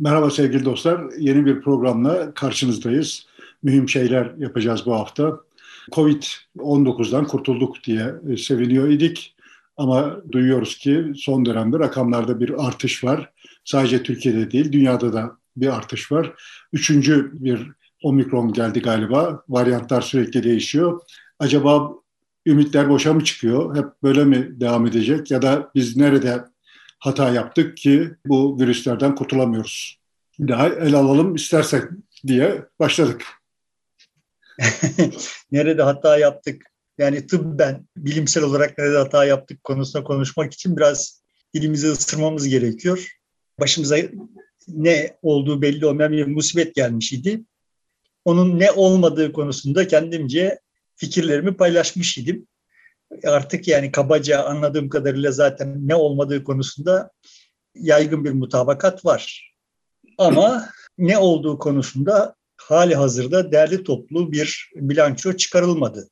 Merhaba sevgili dostlar. Yeni bir programla karşınızdayız. Mühim şeyler yapacağız bu hafta. Covid-19'dan kurtulduk diye e, seviniyor idik. Ama duyuyoruz ki son dönemde rakamlarda bir artış var. Sadece Türkiye'de değil, dünyada da bir artış var. Üçüncü bir omikron geldi galiba. Varyantlar sürekli değişiyor. Acaba ümitler boşa mı çıkıyor? Hep böyle mi devam edecek? Ya da biz nerede hata yaptık ki bu virüslerden kurtulamıyoruz. Daha el alalım istersek diye başladık. nerede hata yaptık? Yani tıbben, bilimsel olarak nerede hata yaptık konusunda konuşmak için biraz dilimizi ısırmamız gerekiyor. Başımıza ne olduğu belli olmayan bir musibet gelmiş idi. Onun ne olmadığı konusunda kendimce fikirlerimi paylaşmış idim artık yani kabaca anladığım kadarıyla zaten ne olmadığı konusunda yaygın bir mutabakat var. Ama ne olduğu konusunda hali hazırda derli toplu bir bilanço çıkarılmadı.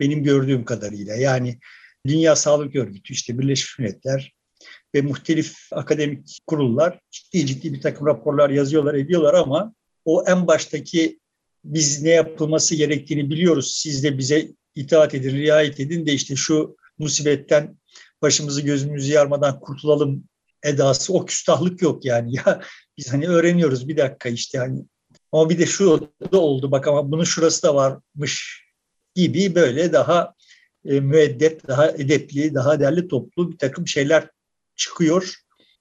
Benim gördüğüm kadarıyla. Yani Dünya Sağlık Örgütü, işte Birleşmiş Milletler ve muhtelif akademik kurullar ciddi ciddi bir takım raporlar yazıyorlar, ediyorlar ama o en baştaki biz ne yapılması gerektiğini biliyoruz. Siz de bize itaat edin, riayet edin de işte şu musibetten başımızı gözümüzü yarmadan kurtulalım edası o küstahlık yok yani. Ya biz hani öğreniyoruz bir dakika işte hani ama bir de şu da oldu bak ama bunun şurası da varmış gibi böyle daha e, müeddet, daha edepli, daha değerli toplu bir takım şeyler çıkıyor.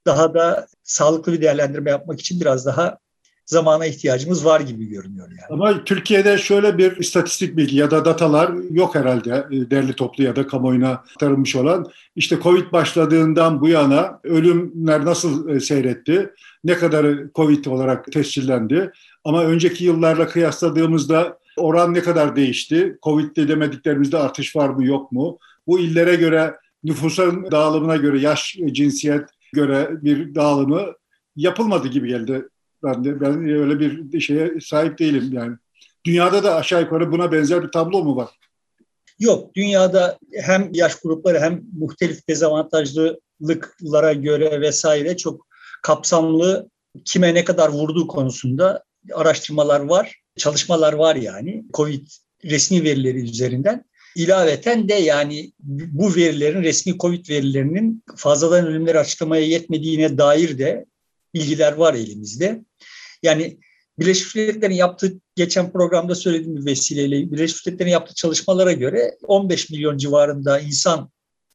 Daha da sağlıklı bir değerlendirme yapmak için biraz daha zamana ihtiyacımız var gibi görünüyor yani. Ama Türkiye'de şöyle bir istatistik bilgi ya da datalar yok herhalde e, derli toplu ya da kamuoyuna aktarılmış olan. İşte Covid başladığından bu yana ölümler nasıl e, seyretti? Ne kadar Covid olarak tescillendi? Ama önceki yıllarla kıyasladığımızda oran ne kadar değişti? Covid'de demediklerimizde artış var mı yok mu? Bu illere göre nüfusun dağılımına göre yaş, cinsiyet göre bir dağılımı yapılmadı gibi geldi ben de ben öyle bir şeye sahip değilim yani. Dünyada da aşağı yukarı buna benzer bir tablo mu var? Yok, dünyada hem yaş grupları hem muhtelif dezavantajlılıklara göre vesaire çok kapsamlı kime ne kadar vurduğu konusunda araştırmalar var, çalışmalar var yani COVID resmi verileri üzerinden. İlaveten de yani bu verilerin resmi COVID verilerinin fazladan ölümleri açıklamaya yetmediğine dair de bilgiler var elimizde. Yani Birleşmiş Milletler'in yaptığı, geçen programda söylediğim bir vesileyle Birleşmiş Milletler'in yaptığı çalışmalara göre 15 milyon civarında insan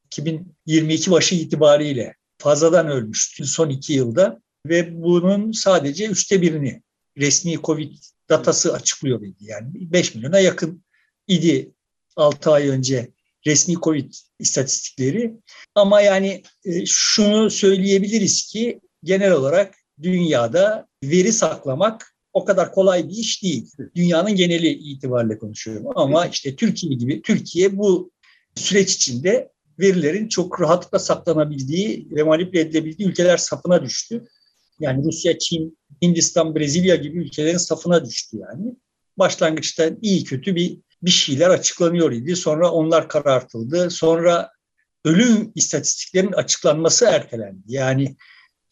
2022 başı itibariyle fazladan ölmüş son iki yılda ve bunun sadece üçte birini resmi Covid datası açıklıyor idi. Yani 5 milyona yakın idi 6 ay önce resmi Covid istatistikleri. Ama yani e, şunu söyleyebiliriz ki genel olarak dünyada veri saklamak o kadar kolay bir iş değil. Dünyanın geneli itibariyle konuşuyorum. Ama işte Türkiye gibi, Türkiye bu süreç içinde verilerin çok rahatlıkla saklanabildiği ve manipüle edilebildiği ülkeler safına düştü. Yani Rusya, Çin, Hindistan, Brezilya gibi ülkelerin safına düştü yani. Başlangıçta iyi kötü bir bir şeyler açıklanıyor idi. Sonra onlar karartıldı. Sonra ölüm istatistiklerin açıklanması ertelendi. Yani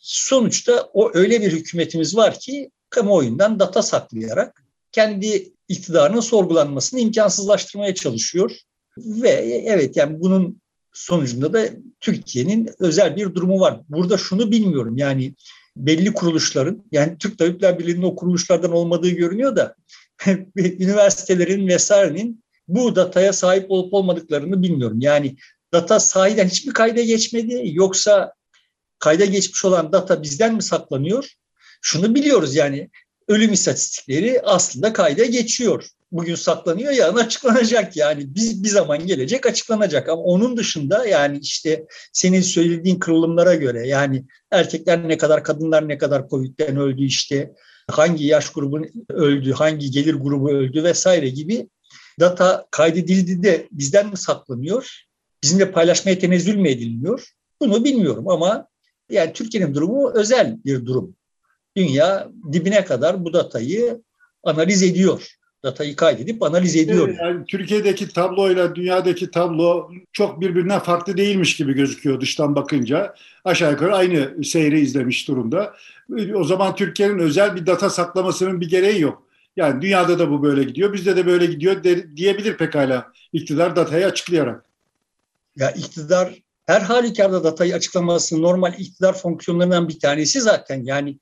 sonuçta o öyle bir hükümetimiz var ki kamuoyundan data saklayarak kendi iktidarının sorgulanmasını imkansızlaştırmaya çalışıyor. Ve evet yani bunun sonucunda da Türkiye'nin özel bir durumu var. Burada şunu bilmiyorum yani belli kuruluşların yani Türk Tabipler Birliği'nin o kuruluşlardan olmadığı görünüyor da üniversitelerin vesairenin bu dataya sahip olup olmadıklarını bilmiyorum. Yani data sahiden hiçbir kayda geçmedi yoksa kayda geçmiş olan data bizden mi saklanıyor? Şunu biliyoruz yani ölüm istatistikleri aslında kayda geçiyor. Bugün saklanıyor yarın açıklanacak yani biz bir zaman gelecek açıklanacak ama onun dışında yani işte senin söylediğin kırılımlara göre yani erkekler ne kadar kadınlar ne kadar Covid'den öldü işte hangi yaş grubu öldü hangi gelir grubu öldü vesaire gibi data kaydedildi de bizden mi saklanıyor? Bizimle paylaşmaya tenezzül mü edilmiyor? Bunu bilmiyorum ama yani Türkiye'nin durumu özel bir durum. Dünya dibine kadar bu datayı analiz ediyor. Datayı kaydedip analiz ediyor. Yani Türkiye'deki tabloyla dünyadaki tablo çok birbirinden farklı değilmiş gibi gözüküyor dıştan bakınca. Aşağı yukarı aynı seyri izlemiş durumda. O zaman Türkiye'nin özel bir data saklamasının bir gereği yok. Yani dünyada da bu böyle gidiyor, bizde de böyle gidiyor de, diyebilir pekala iktidar datayı açıklayarak. Ya iktidar her halükarda datayı açıklaması normal iktidar fonksiyonlarından bir tanesi zaten. Yani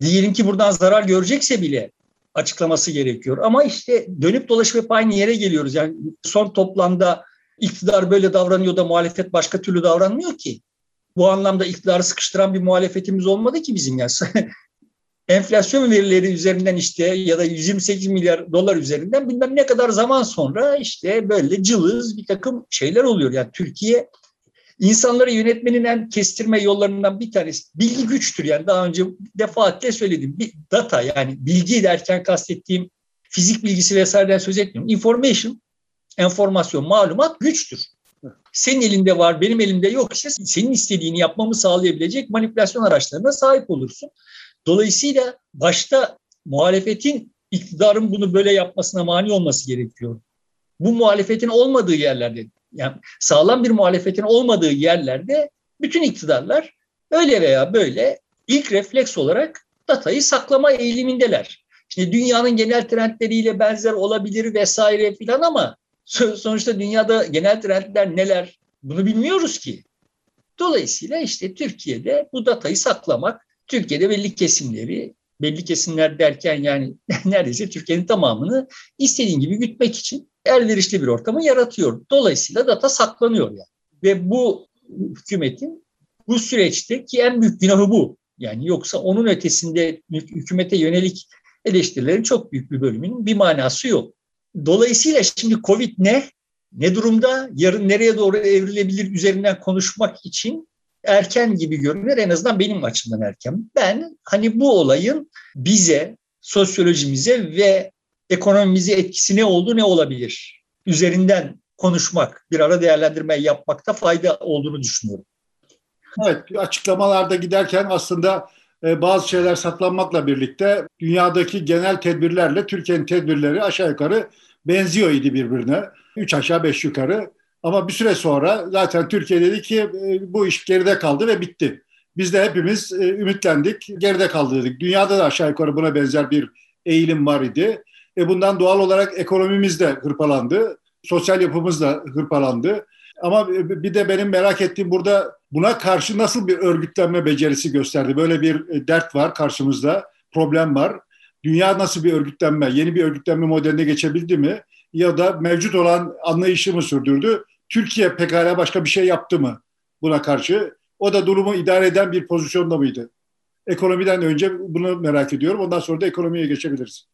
diyelim ki buradan zarar görecekse bile açıklaması gerekiyor. Ama işte dönüp dolaşıp hep aynı yere geliyoruz. Yani son toplamda iktidar böyle davranıyor da muhalefet başka türlü davranmıyor ki. Bu anlamda iktidarı sıkıştıran bir muhalefetimiz olmadı ki bizim ya. Enflasyon verileri üzerinden işte ya da 128 milyar dolar üzerinden bilmem ne kadar zaman sonra işte böyle cılız bir takım şeyler oluyor. Yani Türkiye insanları yönetmenin en kestirme yollarından bir tanesi bilgi güçtür. Yani daha önce defaatle söyledim. Bir data yani bilgi derken kastettiğim fizik bilgisi vesaireden söz etmiyorum. Information, enformasyon, malumat güçtür. Senin elinde var, benim elimde yok ise senin istediğini yapmamı sağlayabilecek manipülasyon araçlarına sahip olursun. Dolayısıyla başta muhalefetin iktidarın bunu böyle yapmasına mani olması gerekiyor. Bu muhalefetin olmadığı yerlerde yani sağlam bir muhalefetin olmadığı yerlerde bütün iktidarlar öyle veya böyle ilk refleks olarak datayı saklama eğilimindeler. Şimdi dünyanın genel trendleriyle benzer olabilir vesaire filan ama sonuçta dünyada genel trendler neler bunu bilmiyoruz ki. Dolayısıyla işte Türkiye'de bu datayı saklamak, Türkiye'de belli kesimleri, belli kesimler derken yani neredeyse Türkiye'nin tamamını istediğin gibi gütmek için elverişli bir ortamı yaratıyor. Dolayısıyla data saklanıyor yani. Ve bu hükümetin bu süreçteki en büyük günahı bu. Yani yoksa onun ötesinde hükümete yönelik eleştirilerin çok büyük bir bölümünün bir manası yok. Dolayısıyla şimdi Covid ne? Ne durumda? Yarın nereye doğru evrilebilir üzerinden konuşmak için erken gibi görünür. En azından benim açımdan erken. Ben hani bu olayın bize, sosyolojimize ve ekonomimize etkisi ne oldu ne olabilir? Üzerinden konuşmak, bir ara değerlendirme yapmakta fayda olduğunu düşünüyorum. Evet, açıklamalarda giderken aslında e, bazı şeyler saklanmakla birlikte dünyadaki genel tedbirlerle Türkiye'nin tedbirleri aşağı yukarı benziyor idi birbirine. Üç aşağı beş yukarı. Ama bir süre sonra zaten Türkiye dedi ki e, bu iş geride kaldı ve bitti. Biz de hepimiz e, ümitlendik, geride kaldı dedik. Dünyada da aşağı yukarı buna benzer bir eğilim var idi. E bundan doğal olarak ekonomimiz de hırpalandı, sosyal yapımız da hırpalandı. Ama bir de benim merak ettiğim burada buna karşı nasıl bir örgütlenme becerisi gösterdi? Böyle bir e, dert var karşımızda, problem var. Dünya nasıl bir örgütlenme, yeni bir örgütlenme modeline geçebildi mi? Ya da mevcut olan anlayışı mı sürdürdü? Türkiye pekala başka bir şey yaptı mı buna karşı? O da durumu idare eden bir pozisyonda mıydı? Ekonomiden önce bunu merak ediyorum. Ondan sonra da ekonomiye geçebiliriz.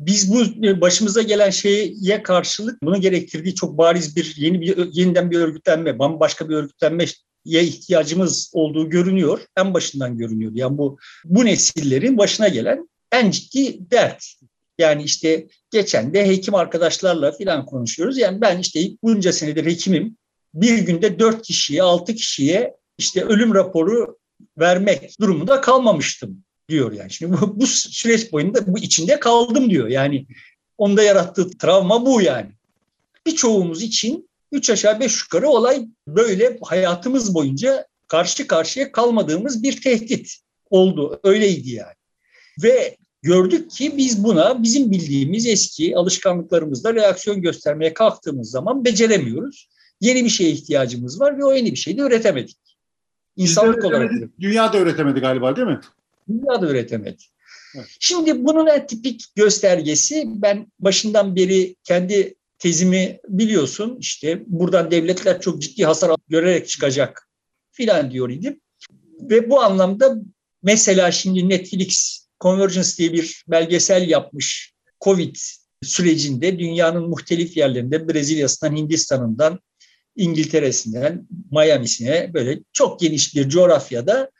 Biz bu e, başımıza gelen şeye karşılık bunu gerektirdiği çok bariz bir yeni bir yeniden bir örgütlenme, bambaşka bir örgütlenmeye ihtiyacımız olduğu görünüyor. En başından görünüyor. Yani bu bu nesillerin başına gelen en ciddi dert. Yani işte geçen de hekim arkadaşlarla filan konuşuyoruz. Yani ben işte bunca senedir hekimim. Bir günde dört kişiye, altı kişiye işte ölüm raporu vermek durumunda kalmamıştım diyor yani. Şimdi bu, bu süreç boyunda bu içinde kaldım diyor. Yani onda yarattığı travma bu yani. Birçoğumuz için üç aşağı beş yukarı olay böyle hayatımız boyunca karşı karşıya kalmadığımız bir tehdit oldu. Öyleydi yani. Ve gördük ki biz buna bizim bildiğimiz eski alışkanlıklarımızla reaksiyon göstermeye kalktığımız zaman beceremiyoruz. Yeni bir şeye ihtiyacımız var ve o yeni bir şeyi de üretemedik. İnsanlık olarak. Dünya da üretemedi galiba değil mi? Dünya da üretemedi. Evet. Şimdi bunun en tipik göstergesi ben başından beri kendi tezimi biliyorsun işte buradan devletler çok ciddi hasar görerek çıkacak filan diyor idim. Ve bu anlamda mesela şimdi Netflix Convergence diye bir belgesel yapmış Covid sürecinde dünyanın muhtelif yerlerinde Brezilya'sından, Hindistan'ından, İngiltere'sinden, Miami'sine böyle çok geniş bir coğrafyada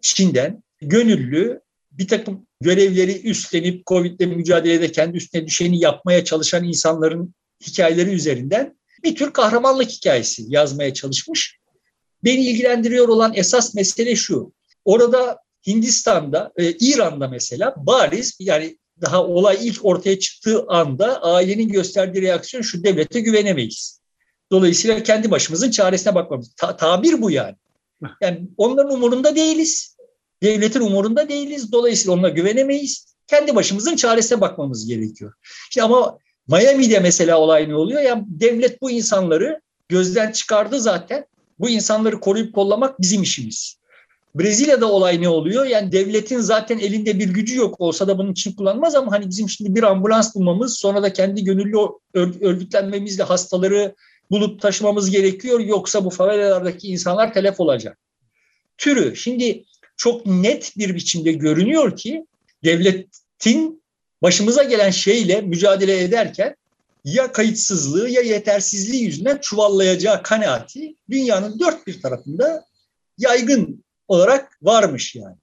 Çin'den gönüllü bir takım görevleri üstlenip Covid'le mücadelede kendi üstüne düşeni yapmaya çalışan insanların hikayeleri üzerinden bir tür kahramanlık hikayesi yazmaya çalışmış. Beni ilgilendiriyor olan esas mesele şu. Orada Hindistan'da, e, İran'da mesela bariz yani daha olay ilk ortaya çıktığı anda ailenin gösterdiği reaksiyon şu devlete güvenemeyiz. Dolayısıyla kendi başımızın çaresine bakmamız. Ta- tabir bu yani. Yani onların umurunda değiliz. Devletin umurunda değiliz. Dolayısıyla onlara güvenemeyiz. Kendi başımızın çaresine bakmamız gerekiyor. İşte ama Miami'de mesela olay ne oluyor? Yani devlet bu insanları gözden çıkardı zaten. Bu insanları koruyup kollamak bizim işimiz. Brezilya'da olay ne oluyor? Yani devletin zaten elinde bir gücü yok olsa da bunun için kullanmaz ama hani bizim şimdi bir ambulans bulmamız sonra da kendi gönüllü örgütlenmemizle hastaları bulup taşımamız gerekiyor yoksa bu favelalardaki insanlar telef olacak. Türü şimdi çok net bir biçimde görünüyor ki devletin başımıza gelen şeyle mücadele ederken ya kayıtsızlığı ya yetersizliği yüzünden çuvallayacağı kanaati dünyanın dört bir tarafında yaygın olarak varmış yani.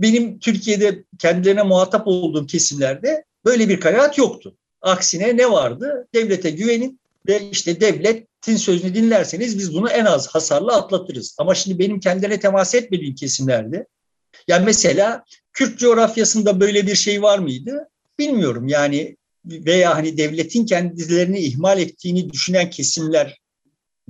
Benim Türkiye'de kendilerine muhatap olduğum kesimlerde böyle bir kanaat yoktu. Aksine ne vardı? Devlete güvenin ve işte devletin sözünü dinlerseniz biz bunu en az hasarla atlatırız. Ama şimdi benim kendilerine temas etmediğim kesimlerde yani mesela Kürt coğrafyasında böyle bir şey var mıydı? Bilmiyorum yani veya hani devletin kendilerini ihmal ettiğini düşünen kesimler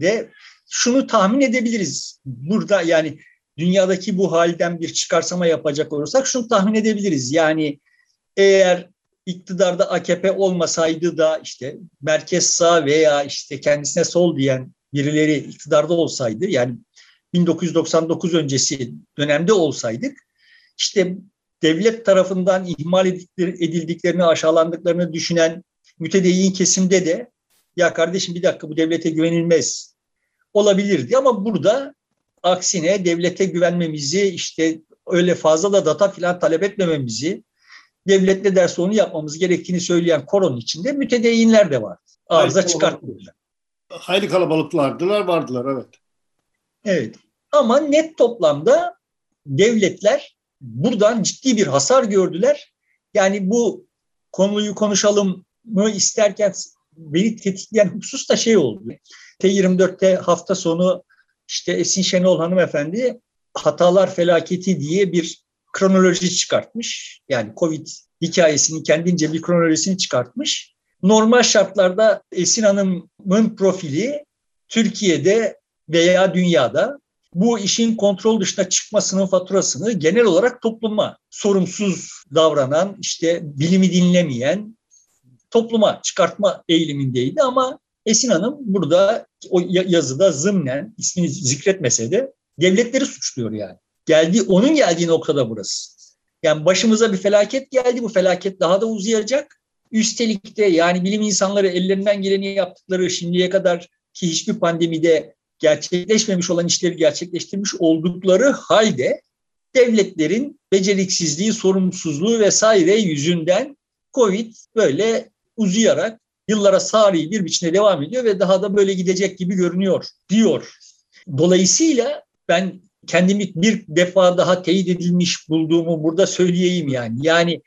de şunu tahmin edebiliriz. Burada yani dünyadaki bu halden bir çıkarsama yapacak olursak şunu tahmin edebiliriz. Yani eğer iktidarda AKP olmasaydı da işte merkez sağ veya işte kendisine sol diyen birileri iktidarda olsaydı yani 1999 öncesi dönemde olsaydık işte devlet tarafından ihmal edildiklerini, aşağılandıklarını düşünen mütedeyyin kesimde de ya kardeşim bir dakika bu devlete güvenilmez olabilirdi ama burada aksine devlete güvenmemizi işte öyle fazla da data filan talep etmememizi devlet ne derse onu yapmamız gerektiğini söyleyen koronun içinde mütedeyinler de var. Arıza çıkartmıyorlar. Hayli kalabalıklardılar, vardılar evet. Evet. Ama net toplamda devletler buradan ciddi bir hasar gördüler. Yani bu konuyu konuşalım mı isterken beni tetikleyen husus da şey oldu. T24'te hafta sonu işte Esin Şenol hanımefendi hatalar felaketi diye bir kronoloji çıkartmış. Yani Covid hikayesinin kendince bir kronolojisini çıkartmış. Normal şartlarda Esin Hanım'ın profili Türkiye'de veya dünyada bu işin kontrol dışına çıkmasının faturasını genel olarak topluma sorumsuz davranan, işte bilimi dinlemeyen topluma çıkartma eğilimindeydi ama Esin Hanım burada o yazıda zımnen ismini zikretmese de devletleri suçluyor yani. Geldiği, onun geldiği noktada burası. Yani başımıza bir felaket geldi. Bu felaket daha da uzayacak. Üstelik de yani bilim insanları ellerinden geleni yaptıkları şimdiye kadar ki hiçbir pandemide gerçekleşmemiş olan işleri gerçekleştirmiş oldukları halde devletlerin beceriksizliği, sorumsuzluğu vesaire yüzünden Covid böyle uzayarak yıllara sari bir biçimde devam ediyor ve daha da böyle gidecek gibi görünüyor diyor. Dolayısıyla ben kendimi bir defa daha teyit edilmiş bulduğumu burada söyleyeyim yani. Yani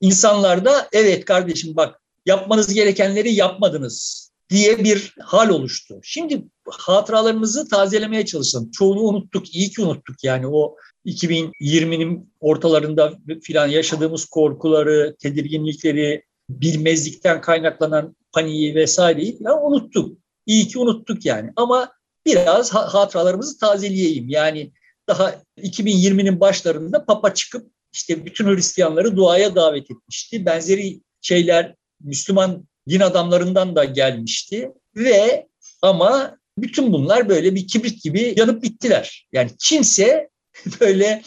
insanlarda evet kardeşim bak yapmanız gerekenleri yapmadınız diye bir hal oluştu. Şimdi hatıralarımızı tazelemeye çalışalım. Çoğunu unuttuk, iyi ki unuttuk yani o 2020'nin ortalarında filan yaşadığımız korkuları, tedirginlikleri, bilmezlikten kaynaklanan paniği vesaireyi falan unuttuk. İyi ki unuttuk yani. Ama biraz hatıralarımızı tazeleyeyim. Yani daha 2020'nin başlarında Papa çıkıp işte bütün Hristiyanları duaya davet etmişti. Benzeri şeyler Müslüman din adamlarından da gelmişti ve ama bütün bunlar böyle bir kibrit gibi yanıp bittiler. Yani kimse böyle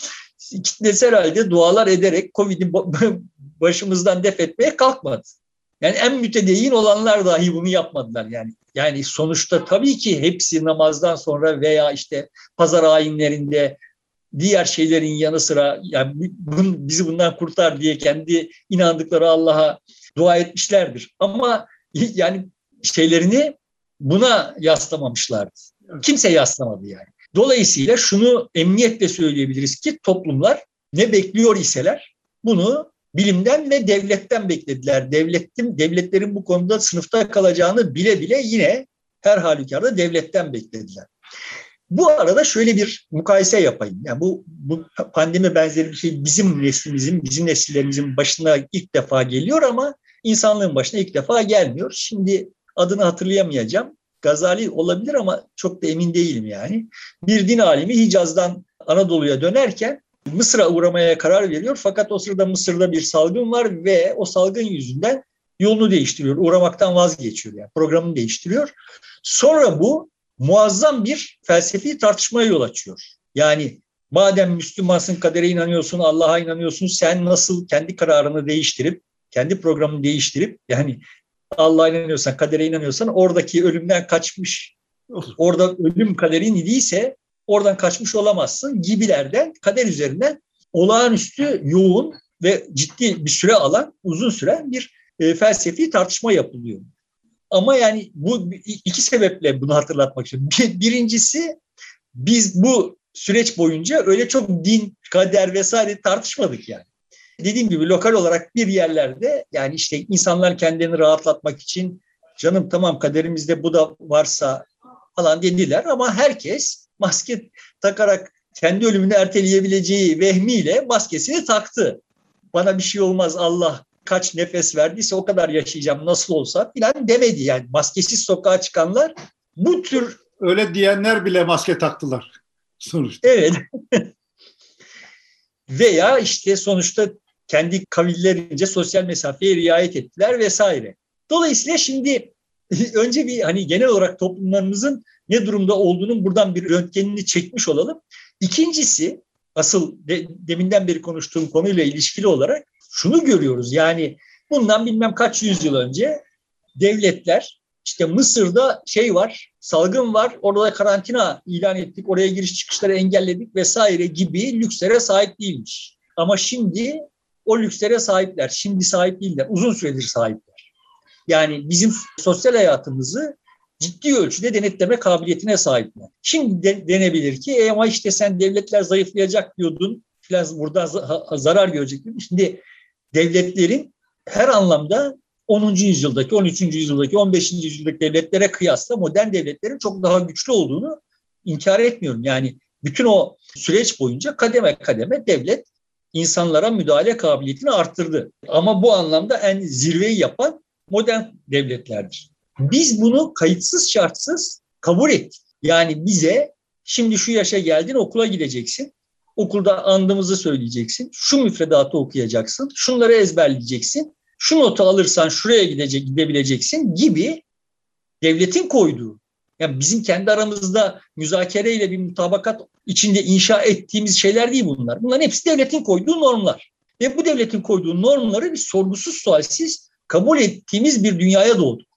kitlesel halde dualar ederek Covid'i başımızdan def etmeye kalkmadı. Yani en mütedeyyin olanlar dahi bunu yapmadılar yani. Yani sonuçta tabii ki hepsi namazdan sonra veya işte pazar ayinlerinde diğer şeylerin yanı sıra yani bizi bundan kurtar diye kendi inandıkları Allah'a dua etmişlerdir. Ama yani şeylerini buna yaslamamışlardı. Kimse yaslamadı yani. Dolayısıyla şunu emniyetle söyleyebiliriz ki toplumlar ne bekliyor iseler bunu bilimden ve devletten beklediler. Devletin, devletlerin bu konuda sınıfta kalacağını bile bile yine her halükarda devletten beklediler. Bu arada şöyle bir mukayese yapayım. Yani bu, bu pandemi benzeri bir şey bizim neslimizin, bizim nesillerimizin başına ilk defa geliyor ama insanlığın başına ilk defa gelmiyor. Şimdi adını hatırlayamayacağım. Gazali olabilir ama çok da emin değilim yani. Bir din alimi Hicaz'dan Anadolu'ya dönerken Mısır'a uğramaya karar veriyor. Fakat o sırada Mısır'da bir salgın var ve o salgın yüzünden yolunu değiştiriyor. Uğramaktan vazgeçiyor yani programını değiştiriyor. Sonra bu muazzam bir felsefi tartışmaya yol açıyor. Yani madem Müslümansın, kadere inanıyorsun, Allah'a inanıyorsun, sen nasıl kendi kararını değiştirip, kendi programını değiştirip, yani Allah'a inanıyorsan, kadere inanıyorsan oradaki ölümden kaçmış, orada ölüm kaderin idiyse oradan kaçmış olamazsın gibilerden, kader üzerinden olağanüstü yoğun ve ciddi bir süre alan, uzun süren bir e, felsefi tartışma yapılıyor. Ama yani bu iki sebeple bunu hatırlatmak istiyorum. Birincisi biz bu süreç boyunca öyle çok din, kader vesaire tartışmadık yani. Dediğim gibi lokal olarak bir yerlerde yani işte insanlar kendilerini rahatlatmak için canım tamam kaderimizde bu da varsa falan dediler ama herkes maske takarak kendi ölümünü erteleyebileceği vehmiyle maskesini taktı. Bana bir şey olmaz Allah kaç nefes verdiyse o kadar yaşayacağım nasıl olsa filan demedi yani. Maskesiz sokağa çıkanlar bu tür... Öyle diyenler bile maske taktılar sonuçta. Evet. Veya işte sonuçta kendi kavillerince sosyal mesafeye riayet ettiler vesaire. Dolayısıyla şimdi önce bir hani genel olarak toplumlarımızın ne durumda olduğunun buradan bir röntgenini çekmiş olalım. İkincisi asıl de, deminden beri konuştuğum konuyla ilişkili olarak şunu görüyoruz. Yani bundan bilmem kaç yüzyıl önce devletler işte Mısır'da şey var, salgın var, orada karantina ilan ettik, oraya giriş çıkışları engelledik vesaire gibi lükslere sahip değilmiş. Ama şimdi o lükslere sahipler. Şimdi sahip değiller, uzun süredir sahipler. Yani bizim sosyal hayatımızı ciddi ölçüde denetleme kabiliyetine sahipler. Şimdi de, denebilir ki e ama işte sen devletler zayıflayacak diyordun filan buradan zarar görecek. Şimdi devletlerin her anlamda 10. yüzyıldaki, 13. yüzyıldaki, 15. yüzyıldaki devletlere kıyasla modern devletlerin çok daha güçlü olduğunu inkar etmiyorum. Yani bütün o süreç boyunca kademe kademe devlet insanlara müdahale kabiliyetini arttırdı. Ama bu anlamda en zirveyi yapan modern devletlerdir. Biz bunu kayıtsız şartsız kabul ettik. Yani bize şimdi şu yaşa geldin okula gideceksin. Okulda andımızı söyleyeceksin. Şu müfredatı okuyacaksın. Şunları ezberleyeceksin. Şu notu alırsan şuraya gidecek, gidebileceksin gibi devletin koyduğu. Yani bizim kendi aramızda müzakereyle bir mutabakat içinde inşa ettiğimiz şeyler değil bunlar. Bunların hepsi devletin koyduğu normlar. Ve bu devletin koyduğu normları biz sorgusuz sualsiz kabul ettiğimiz bir dünyaya doğduk.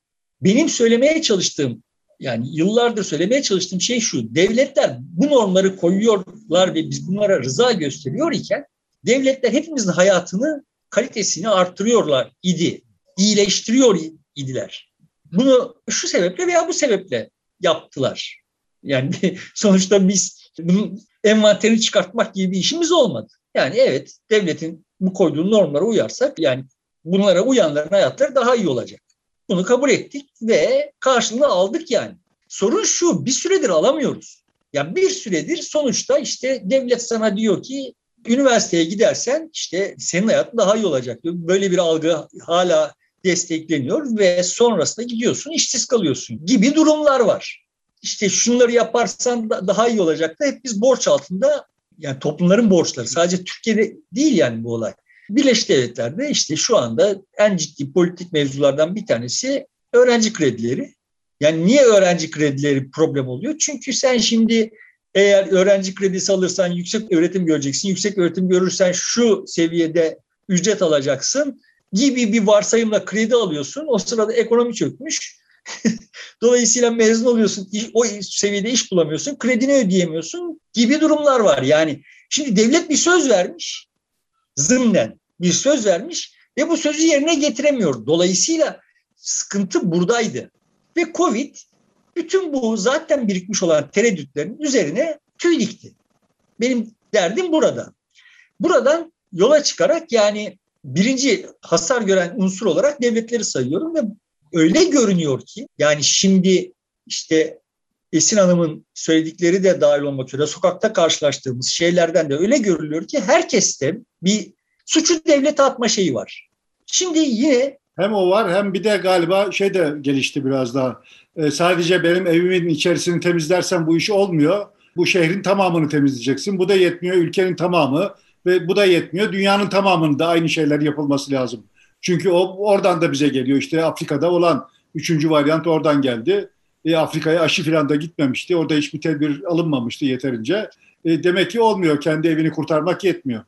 Benim söylemeye çalıştığım yani yıllardır söylemeye çalıştığım şey şu. Devletler bu normları koyuyorlar ve biz bunlara rıza gösteriyor iken devletler hepimizin hayatını kalitesini arttırıyorlar idi. iyileştiriyor idiler. Bunu şu sebeple veya bu sebeple yaptılar. Yani sonuçta biz bunun envanterini çıkartmak gibi bir işimiz olmadı. Yani evet devletin bu koyduğu normlara uyarsak yani bunlara uyanların hayatları daha iyi olacak. Bunu kabul ettik ve karşılığını aldık yani. Sorun şu, bir süredir alamıyoruz. Ya yani bir süredir sonuçta işte devlet sana diyor ki üniversiteye gidersen işte senin hayatın daha iyi olacak. Böyle bir algı hala destekleniyor ve sonrasında gidiyorsun işsiz kalıyorsun gibi durumlar var. İşte şunları yaparsan daha iyi olacak da hep biz borç altında yani toplumların borçları sadece Türkiye'de değil yani bu olay. Birleşik Devletler'de işte şu anda en ciddi politik mevzulardan bir tanesi öğrenci kredileri. Yani niye öğrenci kredileri problem oluyor? Çünkü sen şimdi eğer öğrenci kredisi alırsan yüksek öğretim göreceksin. Yüksek öğretim görürsen şu seviyede ücret alacaksın gibi bir varsayımla kredi alıyorsun. O sırada ekonomi çökmüş. Dolayısıyla mezun oluyorsun, o seviyede iş bulamıyorsun, kredini ödeyemiyorsun gibi durumlar var. Yani şimdi devlet bir söz vermiş, zımnen bir söz vermiş ve bu sözü yerine getiremiyor. Dolayısıyla sıkıntı buradaydı. Ve Covid bütün bu zaten birikmiş olan tereddütlerin üzerine tüy dikti. Benim derdim burada. Buradan yola çıkarak yani birinci hasar gören unsur olarak devletleri sayıyorum ve öyle görünüyor ki yani şimdi işte Esin Hanım'ın söyledikleri de dahil olmak üzere sokakta karşılaştığımız şeylerden de öyle görülüyor ki herkeste bir suçu devlete atma şeyi var. Şimdi yine hem o var hem bir de galiba şey de gelişti biraz daha. Ee, sadece benim evimin içerisini temizlersen bu iş olmuyor. Bu şehrin tamamını temizleyeceksin. Bu da yetmiyor ülkenin tamamı ve bu da yetmiyor. Dünyanın tamamını da aynı şeyler yapılması lazım. Çünkü o oradan da bize geliyor. İşte Afrika'da olan üçüncü varyant oradan geldi. E, Afrika'ya aşı falan da gitmemişti. Orada hiçbir tedbir alınmamıştı yeterince. E, demek ki olmuyor. Kendi evini kurtarmak yetmiyor.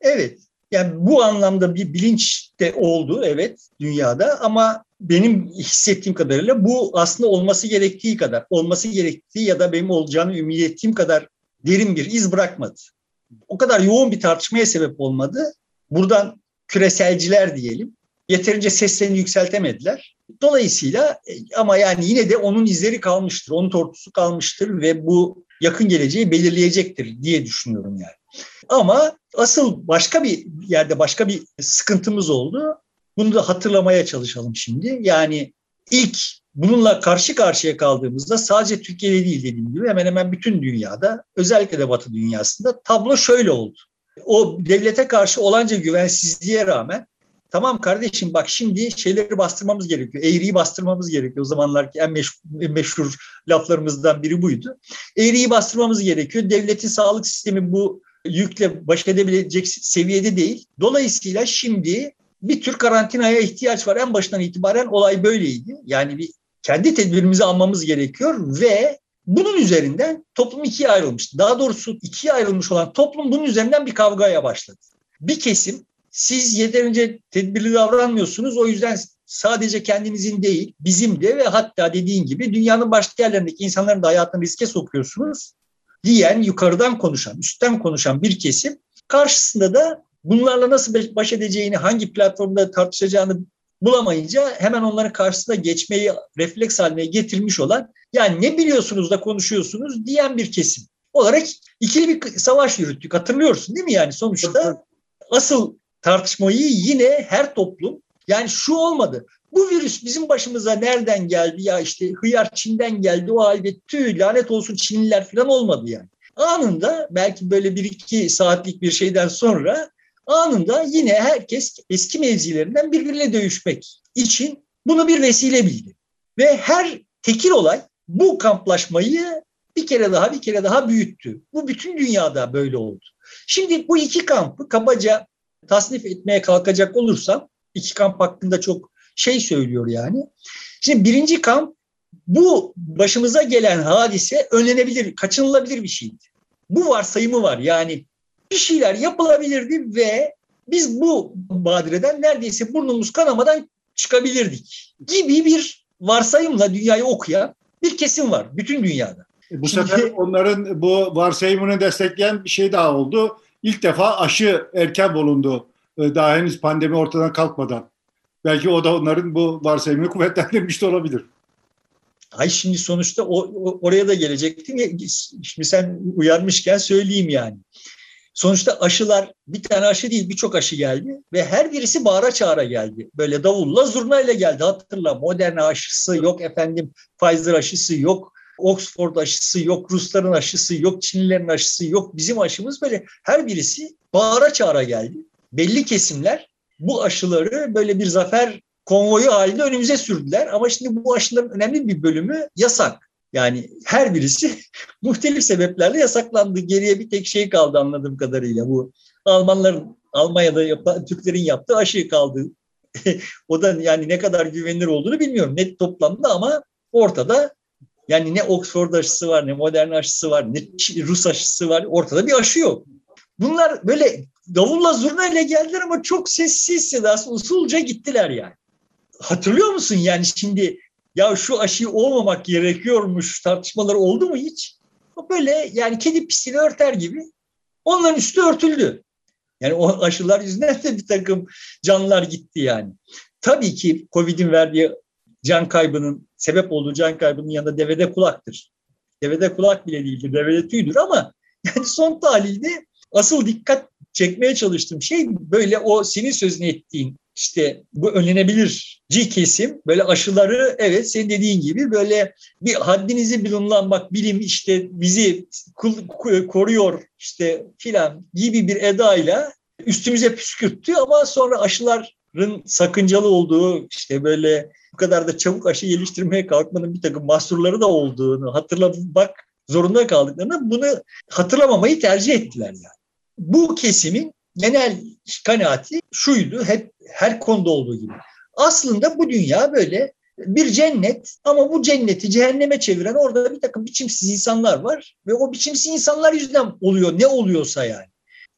Evet. Yani bu anlamda bir bilinç de oldu evet dünyada ama benim hissettiğim kadarıyla bu aslında olması gerektiği kadar, olması gerektiği ya da benim olacağını ümit ettiğim kadar derin bir iz bırakmadı. O kadar yoğun bir tartışmaya sebep olmadı. Buradan küreselciler diyelim yeterince seslerini yükseltemediler. Dolayısıyla e, ama yani yine de onun izleri kalmıştır, onun tortusu kalmıştır ve bu yakın geleceği belirleyecektir diye düşünüyorum yani. Ama asıl başka bir yerde başka bir sıkıntımız oldu. Bunu da hatırlamaya çalışalım şimdi. Yani ilk bununla karşı karşıya kaldığımızda sadece Türkiye'de değil dediğim gibi hemen hemen bütün dünyada özellikle de Batı dünyasında tablo şöyle oldu. O devlete karşı olanca güvensizliğe rağmen tamam kardeşim bak şimdi şeyleri bastırmamız gerekiyor. Eğriyi bastırmamız gerekiyor. O zamanlarki en meşhur, meşhur laflarımızdan biri buydu. Eğriyi bastırmamız gerekiyor. Devletin sağlık sistemi bu yükle baş edebilecek seviyede değil. Dolayısıyla şimdi bir tür karantinaya ihtiyaç var. En başından itibaren olay böyleydi. Yani bir kendi tedbirimizi almamız gerekiyor ve bunun üzerinden toplum ikiye ayrılmıştı. Daha doğrusu ikiye ayrılmış olan toplum bunun üzerinden bir kavgaya başladı. Bir kesim siz yeterince tedbirli davranmıyorsunuz. O yüzden sadece kendinizin değil, bizim de ve hatta dediğin gibi dünyanın başka yerlerindeki insanların da hayatını riske sokuyorsunuz diyen, yukarıdan konuşan, üstten konuşan bir kesim karşısında da bunlarla nasıl baş edeceğini, hangi platformda tartışacağını bulamayınca hemen onların karşısına geçmeyi refleks haline getirmiş olan yani ne biliyorsunuz da konuşuyorsunuz diyen bir kesim olarak ikili bir savaş yürüttük. Hatırlıyorsun değil mi yani sonuçta asıl tartışmayı yine her toplum yani şu olmadı. Bu virüs bizim başımıza nereden geldi ya işte hıyar Çin'den geldi o halde tüy lanet olsun Çinliler falan olmadı yani. Anında belki böyle bir iki saatlik bir şeyden sonra anında yine herkes eski mevzilerinden birbirine dövüşmek için bunu bir vesile bildi. Ve her tekil olay bu kamplaşmayı bir kere daha bir kere daha büyüttü. Bu bütün dünyada böyle oldu. Şimdi bu iki kampı kabaca tasnif etmeye kalkacak olursam iki kamp hakkında çok şey söylüyor yani. Şimdi birinci kamp bu başımıza gelen hadise önlenebilir, kaçınılabilir bir şeydi. Bu varsayımı var. Yani bir şeyler yapılabilirdi ve biz bu badireden neredeyse burnumuz kanamadan çıkabilirdik gibi bir varsayımla dünyayı okuyan bir kesim var bütün dünyada. E, bu Şimdi, sefer onların bu varsayımını destekleyen bir şey daha oldu. İlk defa aşı erken bulundu. E, daha henüz pandemi ortadan kalkmadan. Belki o da onların bu varsayımını kuvvetlendirmiş de olabilir. Ay şimdi sonuçta o, o, oraya da gelecektim. Şimdi sen uyarmışken söyleyeyim yani. Sonuçta aşılar bir tane aşı değil birçok aşı geldi ve her birisi bağıra çağıra geldi. Böyle davulla zurnayla geldi hatırla. Moderna aşısı yok efendim Pfizer aşısı yok. Oxford aşısı yok, Rusların aşısı yok, Çinlilerin aşısı yok. Bizim aşımız böyle her birisi bağıra çağıra geldi. Belli kesimler bu aşıları böyle bir zafer konvoyu halinde önümüze sürdüler. Ama şimdi bu aşıların önemli bir bölümü yasak. Yani her birisi muhtelif sebeplerle yasaklandı. Geriye bir tek şey kaldı anladığım kadarıyla bu. Almanların Almanya'da yap Türklerin yaptığı aşı kaldı. o da yani ne kadar güvenilir olduğunu bilmiyorum net toplamda ama ortada yani ne Oxford aşısı var, ne modern aşısı var, ne Rus aşısı var. Ortada bir aşı yok. Bunlar böyle davulla zurnayla geldiler ama çok sessiz sedasız usulca gittiler yani. Hatırlıyor musun yani şimdi ya şu aşıyı olmamak gerekiyormuş tartışmaları oldu mu hiç? Böyle yani kedi pisliğini örter gibi onların üstü örtüldü. Yani o aşılar yüzünden de bir takım canlılar gitti yani. Tabii ki Covid'in verdiği can kaybının, sebep olduğu can kaybının yanında devede kulaktır. Devede kulak bile değildir, devede tüydür ama yani son tahlilde asıl dikkat çekmeye çalıştığım şey böyle o senin sözünü ettiğin işte bu önlenebilir C kesim böyle aşıları evet senin dediğin gibi böyle bir haddinizi bilin bak bilim işte bizi koruyor işte filan gibi bir edayla üstümüze püskürttü ama sonra aşıların sakıncalı olduğu işte böyle bu kadar da çabuk aşı geliştirmeye kalkmanın bir takım mahsurları da olduğunu hatırlamak zorunda kaldıklarını bunu hatırlamamayı tercih ettiler yani. Bu kesimin genel kanaati şuydu hep her konuda olduğu gibi. Aslında bu dünya böyle bir cennet ama bu cenneti cehenneme çeviren orada bir takım biçimsiz insanlar var ve o biçimsiz insanlar yüzünden oluyor ne oluyorsa yani.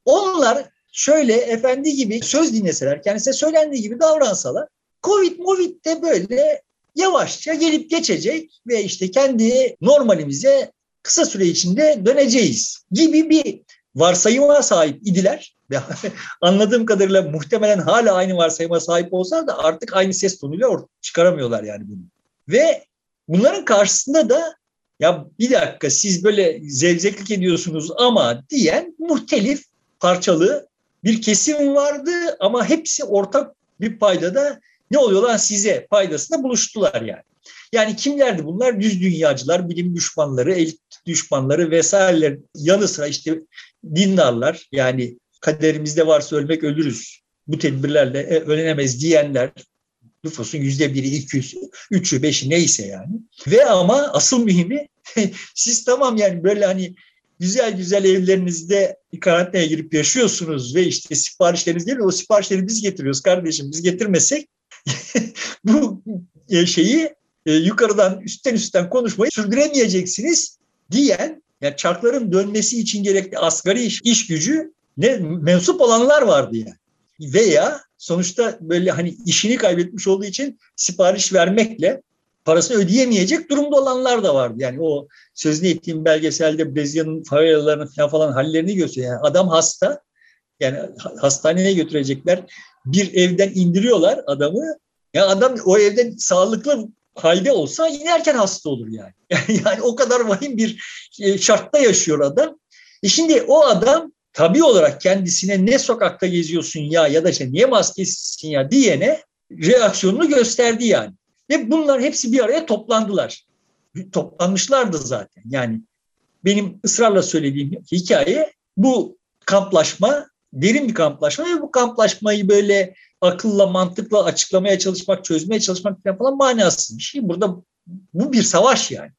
Onlar şöyle efendi gibi söz dinleseler, kendisine söylendiği gibi davransalar, Covid, Movid de böyle yavaşça gelip geçecek ve işte kendi normalimize kısa süre içinde döneceğiz gibi bir varsayıma sahip idiler. Anladığım kadarıyla muhtemelen hala aynı varsayıma sahip olsalar da artık aynı ses tonuyla çıkaramıyorlar yani bunu. Ve bunların karşısında da ya bir dakika siz böyle zevzeklik ediyorsunuz ama diyen muhtelif parçalı bir kesim vardı ama hepsi ortak bir paydada ne oluyor lan size paydasında buluştular yani. Yani kimlerdi bunlar? Düz dünyacılar, bilim düşmanları, elit düşmanları vesaireler yanı sıra işte dindarlar yani kaderimizde varsa ölmek ölürüz. Bu tedbirlerle e, ölenemez diyenler nüfusun yüzde biri, iki yüz, üçü, beşi neyse yani. Ve ama asıl mühimi siz tamam yani böyle hani güzel güzel evlerinizde karantinaya girip yaşıyorsunuz ve işte siparişleriniz değil o siparişleri biz getiriyoruz kardeşim biz getirmesek bu e, şeyi e, yukarıdan üstten üstten konuşmayı sürdüremeyeceksiniz diyen yani çarkların dönmesi için gerekli asgari iş, iş gücü ne mensup olanlar vardı yani. Veya sonuçta böyle hani işini kaybetmiş olduğu için sipariş vermekle parasını ödeyemeyecek durumda olanlar da vardı. Yani o sözünü ettiğim belgeselde Brezilya'nın favelalarının falan, hallerini gösteriyor. Yani adam hasta. Yani hastaneye götürecekler. Bir evden indiriyorlar adamı. Ya adam o evden sağlıklı halde olsa inerken hasta olur yani. Yani o kadar vahim bir e, şartta yaşıyor adam. E şimdi o adam tabii olarak kendisine ne sokakta geziyorsun ya ya da işte niye maskesizsin ya diyene reaksiyonunu gösterdi yani. Ve bunlar hepsi bir araya toplandılar. Toplanmışlardı zaten. Yani benim ısrarla söylediğim hikaye bu kamplaşma, derin bir kamplaşma ve bu kamplaşmayı böyle akılla, mantıkla açıklamaya çalışmak, çözmeye çalışmak falan manasız bir şey. Burada bu bir savaş yani.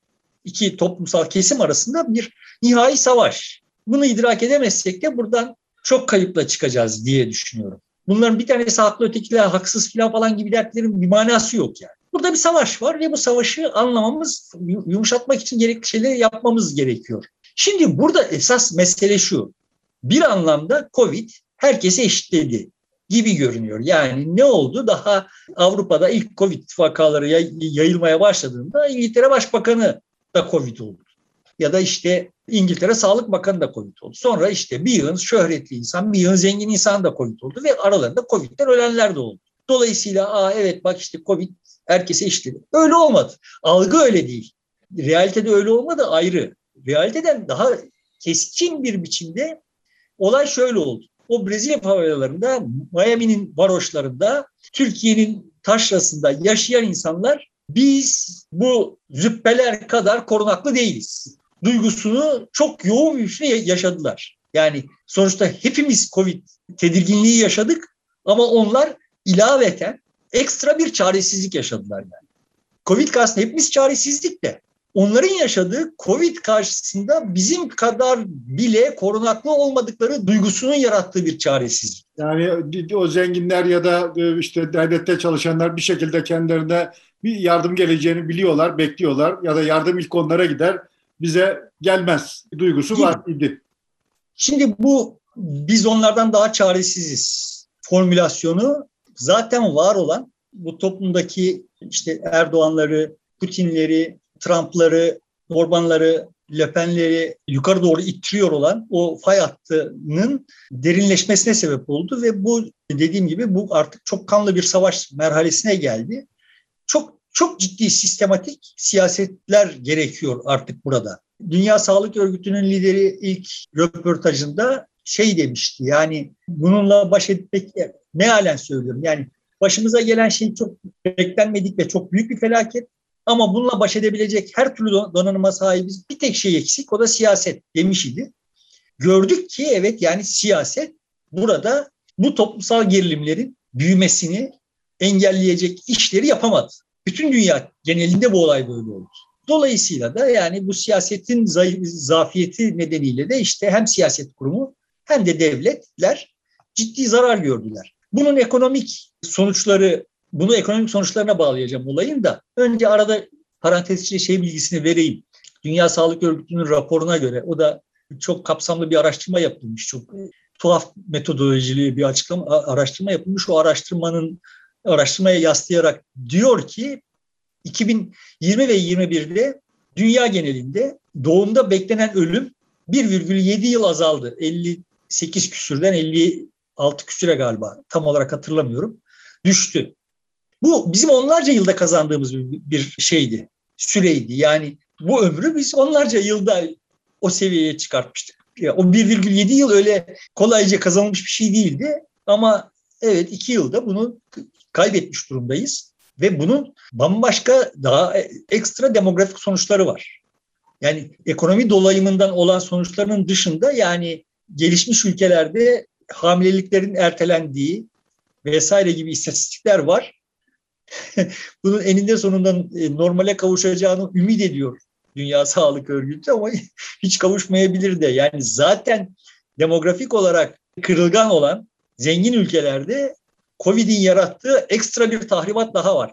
İki toplumsal kesim arasında bir nihai savaş. Bunu idrak edemezsek de buradan çok kayıpla çıkacağız diye düşünüyorum. Bunların bir tanesi haklı, ötekiler haksız falan gibi dertlerin bir manası yok yani. Burada bir savaş var ve bu savaşı anlamamız, yumuşatmak için gerekli şeyleri yapmamız gerekiyor. Şimdi burada esas mesele şu. Bir anlamda Covid herkese eşitledi gibi görünüyor. Yani ne oldu? Daha Avrupa'da ilk Covid vakaları yayılmaya başladığında İngiltere Başbakanı da Covid oldu. Ya da işte İngiltere Sağlık Bakanı da Covid oldu. Sonra işte bir yığın şöhretli insan, bir yığın zengin insan da Covid oldu ve aralarında Covid'den ölenler de oldu. Dolayısıyla Aa, evet bak işte Covid herkese eşitledi. Öyle olmadı. Algı öyle değil. Realitede öyle olmadı ayrı. Realiteden daha keskin bir biçimde olay şöyle oldu o Brezilya favelalarında, Miami'nin varoşlarında, Türkiye'nin taşrasında yaşayan insanlar biz bu züppeler kadar korunaklı değiliz. Duygusunu çok yoğun bir biçimde yaşadılar. Yani sonuçta hepimiz Covid tedirginliği yaşadık ama onlar ilaveten ekstra bir çaresizlik yaşadılar yani. Covid karşısında hepimiz çaresizlik de onların yaşadığı Covid karşısında bizim kadar bile korunaklı olmadıkları duygusunun yarattığı bir çaresizlik. Yani o zenginler ya da e, işte devlette çalışanlar bir şekilde kendilerine bir yardım geleceğini biliyorlar, bekliyorlar ya da yardım ilk onlara gider, bize gelmez duygusu var idi. Şimdi bu biz onlardan daha çaresiziz formülasyonu zaten var olan bu toplumdaki işte Erdoğanları, Putinleri, Trump'ları, Orban'ları, Lepenleri yukarı doğru ittiriyor olan o fay hattının derinleşmesine sebep oldu ve bu dediğim gibi bu artık çok kanlı bir savaş merhalesine geldi. Çok ciddi sistematik siyasetler gerekiyor artık burada. Dünya Sağlık Örgütü'nün lideri ilk röportajında şey demişti yani bununla baş etmek ne halen söylüyorum yani başımıza gelen şey çok beklenmedik ve çok büyük bir felaket. Ama bununla baş edebilecek her türlü donanıma sahibiz. Bir tek şey eksik o da siyaset demiş idi. Gördük ki evet yani siyaset burada bu toplumsal gerilimlerin büyümesini engelleyecek işleri yapamadı. Bütün dünya genelinde bu olay böyle oldu. Dolayısıyla da yani bu siyasetin zafiyeti nedeniyle de işte hem siyaset kurumu hem de devletler ciddi zarar gördüler. Bunun ekonomik sonuçları, bunu ekonomik sonuçlarına bağlayacağım olayın da önce arada parantez içinde şey bilgisini vereyim. Dünya Sağlık Örgütü'nün raporuna göre o da çok kapsamlı bir araştırma yapılmış. Çok tuhaf metodolojili bir açıklama, araştırma yapılmış. O araştırmanın araştırmaya yaslayarak diyor ki 2020 ve 21'de dünya genelinde doğumda beklenen ölüm 1,7 yıl azaldı. 58 küsürden 56 küsüre galiba tam olarak hatırlamıyorum. Düştü. Bu bizim onlarca yılda kazandığımız bir şeydi, süreydi. Yani bu ömrü biz onlarca yılda o seviyeye çıkartmıştık. O 1,7 yıl öyle kolayca kazanılmış bir şey değildi. Ama evet iki yılda bunu kaybetmiş durumdayız. Ve bunun bambaşka daha ekstra demografik sonuçları var. Yani ekonomi dolayımından olan sonuçlarının dışında yani gelişmiş ülkelerde hamileliklerin ertelendiği vesaire gibi istatistikler var. Bunun eninde sonunda e, normale kavuşacağını ümit ediyor Dünya Sağlık Örgütü ama hiç kavuşmayabilir de. Yani zaten demografik olarak kırılgan olan zengin ülkelerde Covid'in yarattığı ekstra bir tahribat daha var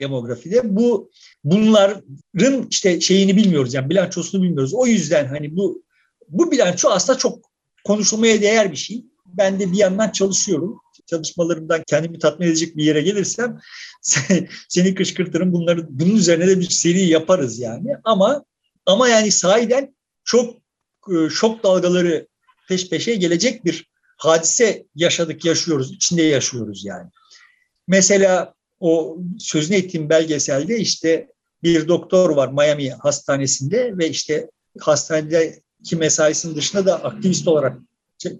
demografide. Bu bunların işte şeyini bilmiyoruz yani bilançosunu bilmiyoruz. O yüzden hani bu bu bilanço aslında çok konuşulmaya değer bir şey. Ben de bir yandan çalışıyorum. Çalışmalarımdan kendimi tatmin edecek bir yere gelirsem seni kışkırtırım. Bunları bunun üzerine de bir seri yaparız yani. Ama ama yani sahiden çok e, şok dalgaları peş peşe gelecek bir hadise yaşadık, yaşıyoruz, içinde yaşıyoruz yani. Mesela o sözünü ettiğim belgeselde işte bir doktor var Miami hastanesinde ve işte hastanedeki mesaisinin dışında da aktivist olarak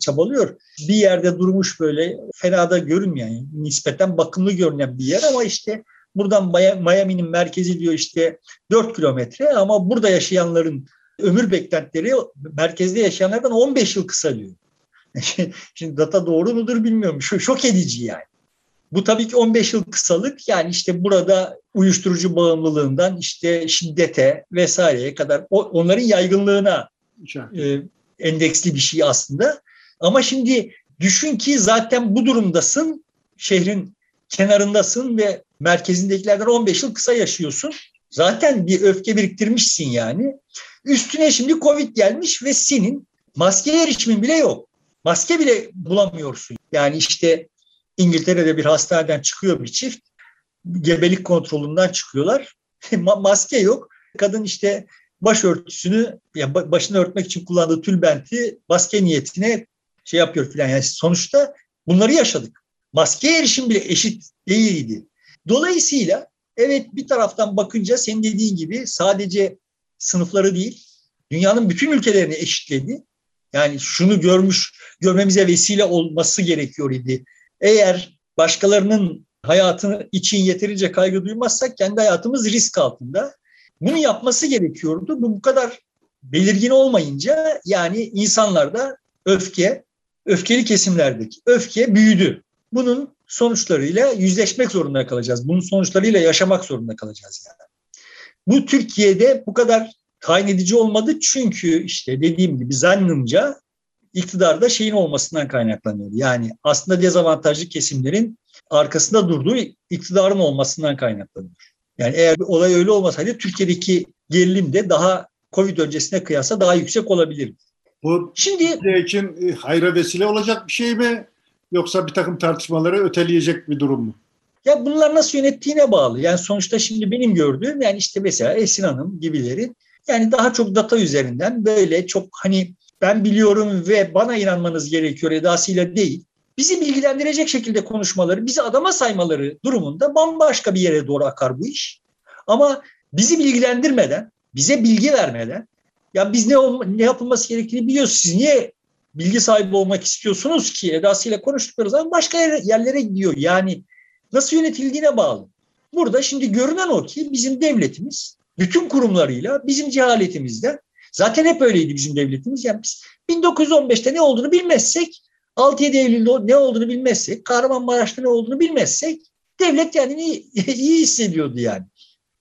çabalıyor. Bir yerde durmuş böyle fena da görünmeyen, nispeten bakımlı görünen bir yer ama işte buradan Miami'nin merkezi diyor işte 4 kilometre ama burada yaşayanların ömür beklentileri merkezde yaşayanlardan 15 yıl kısa diyor. Şimdi data doğru mudur bilmiyorum. Şu şok edici yani. Bu tabii ki 15 yıl kısalık yani işte burada uyuşturucu bağımlılığından işte şiddete vesaireye kadar onların yaygınlığına e, endeksli bir şey aslında. Ama şimdi düşün ki zaten bu durumdasın, şehrin kenarındasın ve merkezindekilerden 15 yıl kısa yaşıyorsun. Zaten bir öfke biriktirmişsin yani. Üstüne şimdi Covid gelmiş ve senin maskeye erişimin bile yok. Maske bile bulamıyorsun. Yani işte İngiltere'de bir hastaneden çıkıyor bir çift. Gebelik kontrolünden çıkıyorlar. Maske yok. Kadın işte başörtüsünü yani başını örtmek için kullandığı tülbenti maske niyetine şey yapıyor filan. Yani sonuçta bunları yaşadık. Maske erişim bile eşit değildi. Dolayısıyla evet bir taraftan bakınca senin dediğin gibi sadece sınıfları değil, dünyanın bütün ülkelerini eşitledi. Yani şunu görmüş, görmemize vesile olması gerekiyor idi. Eğer başkalarının hayatını için yeterince kaygı duymazsak kendi hayatımız risk altında. Bunu yapması gerekiyordu. Bu bu kadar belirgin olmayınca yani insanlarda öfke, öfkeli kesimlerdeki öfke büyüdü. Bunun sonuçlarıyla yüzleşmek zorunda kalacağız. Bunun sonuçlarıyla yaşamak zorunda kalacağız yani. Bu Türkiye'de bu kadar tayin edici olmadı çünkü işte dediğim gibi zannımca iktidarda şeyin olmasından kaynaklanıyor. Yani aslında dezavantajlı kesimlerin arkasında durduğu iktidarın olmasından kaynaklanıyor. Yani eğer bir olay öyle olmasaydı Türkiye'deki gerilim de daha Covid öncesine kıyasla daha yüksek olabilir. Bu Şimdi için e, hayra vesile olacak bir şey mi yoksa bir takım tartışmaları öteleyecek bir durum mu? Ya bunlar nasıl yönettiğine bağlı. Yani sonuçta şimdi benim gördüğüm yani işte mesela Esin Hanım gibileri yani daha çok data üzerinden böyle çok hani ben biliyorum ve bana inanmanız gerekiyor edasıyla değil. Bizi bilgilendirecek şekilde konuşmaları, bizi adama saymaları durumunda bambaşka bir yere doğru akar bu iş. Ama bizi bilgilendirmeden, bize bilgi vermeden, ya biz ne ne yapılması gerektiğini biliyoruz. Siz niye bilgi sahibi olmak istiyorsunuz ki edasıyla konuştukları zaman başka yerlere gidiyor. Yani nasıl yönetildiğine bağlı. Burada şimdi görünen o ki bizim devletimiz bütün kurumlarıyla bizim cehaletimizden zaten hep öyleydi bizim devletimiz. Yani biz 1915'te ne olduğunu bilmezsek 6-7 Eylül'de ne olduğunu bilmezsek, Kahramanmaraş'ta ne olduğunu bilmezsek devlet yani iyi, iyi hissediyordu yani.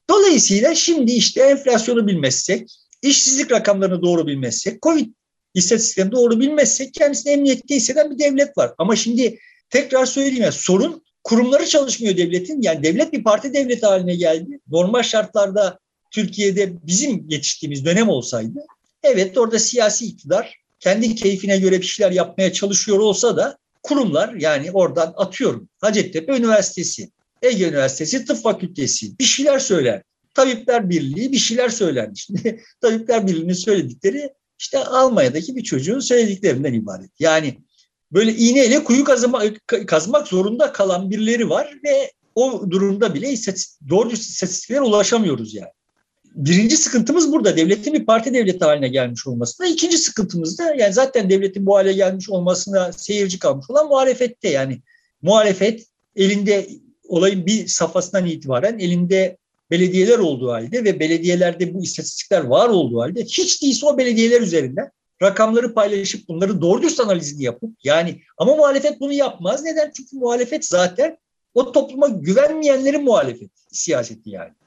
Dolayısıyla şimdi işte enflasyonu bilmezsek, işsizlik rakamlarını doğru bilmezsek, Covid istatistiklerini doğru bilmezsek kendisini emniyette hisseden bir devlet var. Ama şimdi tekrar söyleyeyim ya sorun kurumları çalışmıyor devletin. Yani devlet bir parti devleti haline geldi. Normal şartlarda Türkiye'de bizim yetiştiğimiz dönem olsaydı evet orada siyasi iktidar kendi keyfine göre bir şeyler yapmaya çalışıyor olsa da kurumlar yani oradan atıyorum Hacettepe Üniversitesi, Ege Üniversitesi Tıp Fakültesi bir şeyler söyler. Tabipler Birliği bir şeyler söyler. Şimdi Tabipler Birliği'nin söyledikleri işte Almanya'daki bir çocuğun söylediklerinden ibaret. Yani böyle iğneyle kuyu kazmak, kazmak zorunda kalan birileri var ve o durumda bile doğru istatistiklere ulaşamıyoruz yani. Birinci sıkıntımız burada. Devletin bir parti devleti haline gelmiş olmasında. İkinci sıkıntımız da yani zaten devletin bu hale gelmiş olmasına seyirci kalmış olan muhalefette. Yani muhalefet elinde olayın bir safhasından itibaren elinde belediyeler olduğu halde ve belediyelerde bu istatistikler var olduğu halde hiç değilse o belediyeler üzerinden rakamları paylaşıp bunları doğru dürüst analizini yapıp yani ama muhalefet bunu yapmaz. Neden? Çünkü muhalefet zaten o topluma güvenmeyenlerin muhalefet siyaseti yani.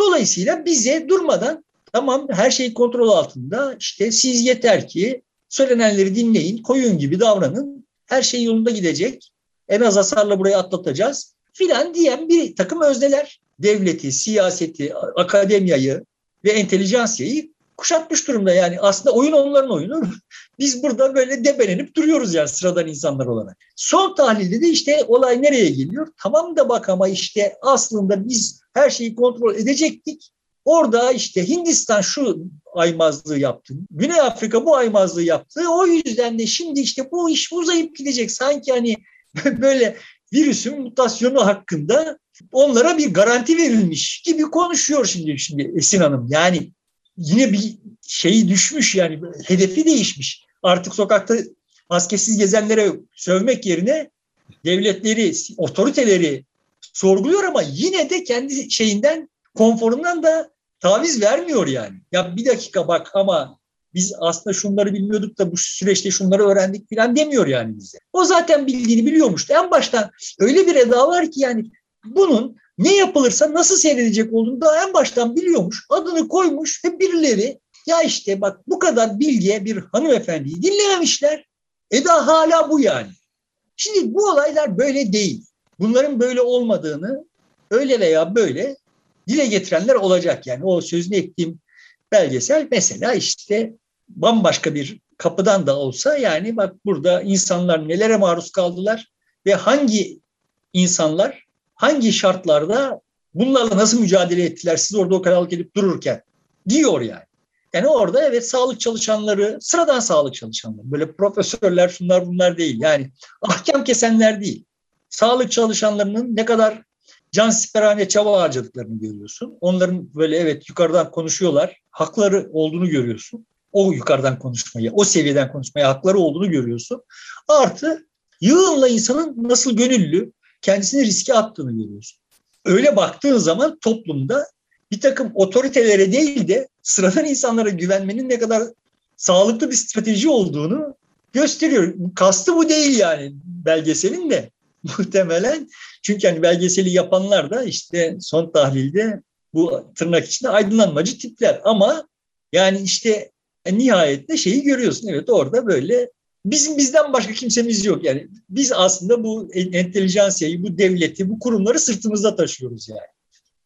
Dolayısıyla bize durmadan tamam her şey kontrol altında işte siz yeter ki söylenenleri dinleyin, koyun gibi davranın, her şey yolunda gidecek, en az hasarla burayı atlatacağız filan diyen bir takım özneler devleti, siyaseti, akademiyayı ve entelijansiyayı kuşatmış durumda. Yani aslında oyun onların oyunu. Biz burada böyle debelenip duruyoruz yani sıradan insanlar olarak. Son tahlilde de işte olay nereye geliyor? Tamam da bak ama işte aslında biz her şeyi kontrol edecektik. Orada işte Hindistan şu aymazlığı yaptı. Güney Afrika bu aymazlığı yaptı. O yüzden de şimdi işte bu iş uzayıp gidecek. Sanki hani böyle virüsün mutasyonu hakkında onlara bir garanti verilmiş gibi konuşuyor şimdi şimdi Esin Hanım. Yani yine bir şeyi düşmüş yani hedefi değişmiş. Artık sokakta maskesiz gezenlere sövmek yerine devletleri, otoriteleri sorguluyor ama yine de kendi şeyinden, konforundan da taviz vermiyor yani. Ya bir dakika bak ama biz aslında şunları bilmiyorduk da bu süreçte şunları öğrendik falan demiyor yani bize. O zaten bildiğini biliyormuştu. En baştan öyle bir eda var ki yani bunun ne yapılırsa nasıl seyredecek olduğunu daha en baştan biliyormuş. Adını koymuş ve birileri ya işte bak bu kadar bilgiye bir hanımefendiyi dinlememişler. Eda hala bu yani. Şimdi bu olaylar böyle değil. Bunların böyle olmadığını öyle veya böyle dile getirenler olacak. Yani o sözünü ettiğim belgesel mesela işte bambaşka bir kapıdan da olsa yani bak burada insanlar nelere maruz kaldılar ve hangi insanlar hangi şartlarda bunlarla nasıl mücadele ettiler siz orada o karalık edip dururken diyor yani. Yani orada evet sağlık çalışanları, sıradan sağlık çalışanları, böyle profesörler şunlar bunlar değil. Yani ahkam kesenler değil. Sağlık çalışanlarının ne kadar can siperhane çaba harcadıklarını görüyorsun. Onların böyle evet yukarıdan konuşuyorlar, hakları olduğunu görüyorsun. O yukarıdan konuşmayı, o seviyeden konuşmaya hakları olduğunu görüyorsun. Artı yığınla insanın nasıl gönüllü, kendisini riske attığını görüyorsun. Öyle baktığın zaman toplumda bir takım otoritelere değil de sıradan insanlara güvenmenin ne kadar sağlıklı bir strateji olduğunu gösteriyor. Kastı bu değil yani belgeselin de muhtemelen. Çünkü hani belgeseli yapanlar da işte son tahlilde bu tırnak içinde aydınlanmacı tipler. Ama yani işte nihayette şeyi görüyorsun. Evet orada böyle bizim bizden başka kimsemiz yok. Yani biz aslında bu entelijansiyayı, bu devleti, bu kurumları sırtımızda taşıyoruz yani.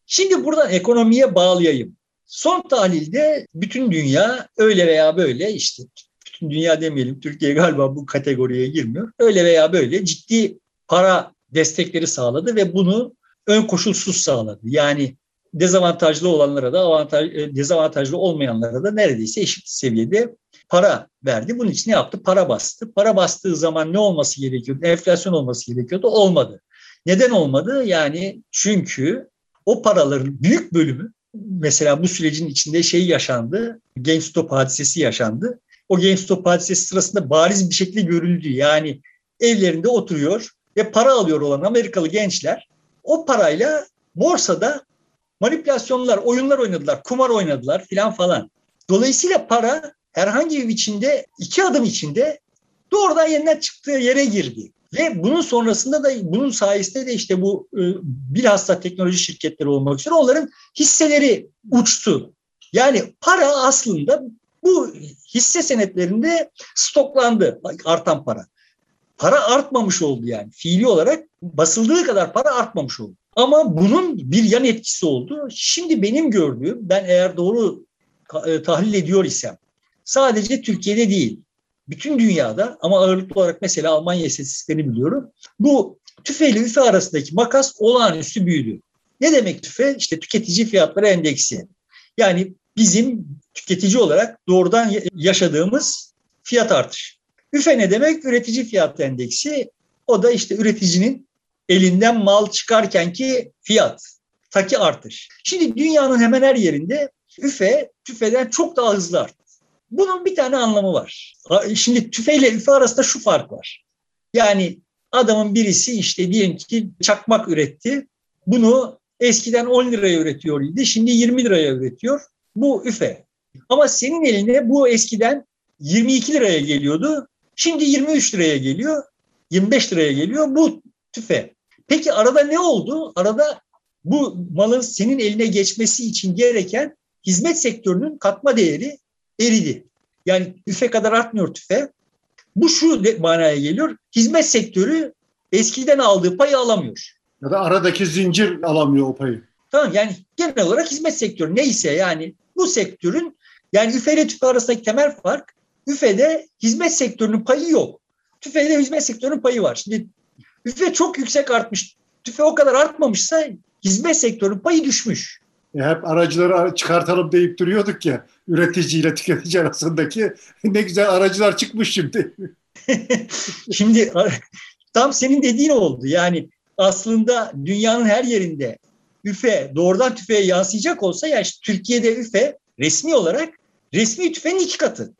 Şimdi buradan ekonomiye bağlayayım. Son tahlilde bütün dünya öyle veya böyle işte bütün dünya demeyelim Türkiye galiba bu kategoriye girmiyor. Öyle veya böyle ciddi para destekleri sağladı ve bunu ön koşulsuz sağladı. Yani dezavantajlı olanlara da avantaj, e, dezavantajlı olmayanlara da neredeyse eşit seviyede para verdi. Bunun için ne yaptı? Para bastı. Para bastığı zaman ne olması gerekiyordu? Enflasyon olması gerekiyordu. Olmadı. Neden olmadı? Yani çünkü o paraların büyük bölümü mesela bu sürecin içinde şey yaşandı. GameStop hadisesi yaşandı. O GameStop hadisesi sırasında bariz bir şekilde görüldü. Yani evlerinde oturuyor ve para alıyor olan Amerikalı gençler o parayla borsada manipülasyonlar, oyunlar oynadılar, kumar oynadılar filan falan. Dolayısıyla para herhangi bir biçimde iki adım içinde doğrudan yeniden çıktığı yere girdi. Ve bunun sonrasında da bunun sayesinde de işte bu e, bilhassa teknoloji şirketleri olmak üzere onların hisseleri uçtu. Yani para aslında bu hisse senetlerinde stoklandı artan para. Para artmamış oldu yani. Fiili olarak basıldığı kadar para artmamış oldu. Ama bunun bir yan etkisi oldu. Şimdi benim gördüğüm, ben eğer doğru e, tahlil ediyor isem, sadece Türkiye'de değil, bütün dünyada ama ağırlıklı olarak mesela Almanya istatistiklerini biliyorum. Bu tüfe ile üfe arasındaki makas olağanüstü büyüdü. Ne demek tüfe? İşte tüketici fiyatları endeksi. Yani bizim tüketici olarak doğrudan yaşadığımız fiyat artışı. Üfe ne demek? Üretici fiyat endeksi. O da işte üreticinin elinden mal çıkarken ki fiyat, taki artış. Şimdi dünyanın hemen her yerinde üfe tüfeden çok daha hızlı arttı. Bunun bir tane anlamı var. Şimdi tüfe ile üfe arasında şu fark var. Yani adamın birisi işte diyelim ki çakmak üretti. Bunu eskiden 10 liraya üretiyor idi. Şimdi 20 liraya üretiyor. Bu üfe. Ama senin eline bu eskiden 22 liraya geliyordu. Şimdi 23 liraya geliyor. 25 liraya geliyor. Bu tüfe. Peki arada ne oldu? Arada bu malın senin eline geçmesi için gereken hizmet sektörünün katma değeri eridi. Yani tüfe kadar artmıyor tüfe. Bu şu manaya geliyor. Hizmet sektörü eskiden aldığı payı alamıyor. Ya da aradaki zincir alamıyor o payı. Tamam yani genel olarak hizmet sektörü neyse yani bu sektörün yani üfe ile tüfe arasındaki temel fark üfede hizmet sektörünün payı yok. Tüfede hizmet sektörünün payı var. Şimdi üfe çok yüksek artmış. Tüfe o kadar artmamışsa hizmet sektörünün payı düşmüş. E hep aracıları çıkartalım deyip duruyorduk ya üretici ile tüketici arasındaki ne güzel aracılar çıkmış şimdi. şimdi tam senin dediğin oldu. Yani aslında dünyanın her yerinde üfe doğrudan tüfeğe yansıyacak olsa ya işte Türkiye'de üfe resmi olarak resmi tüfeğin iki katı.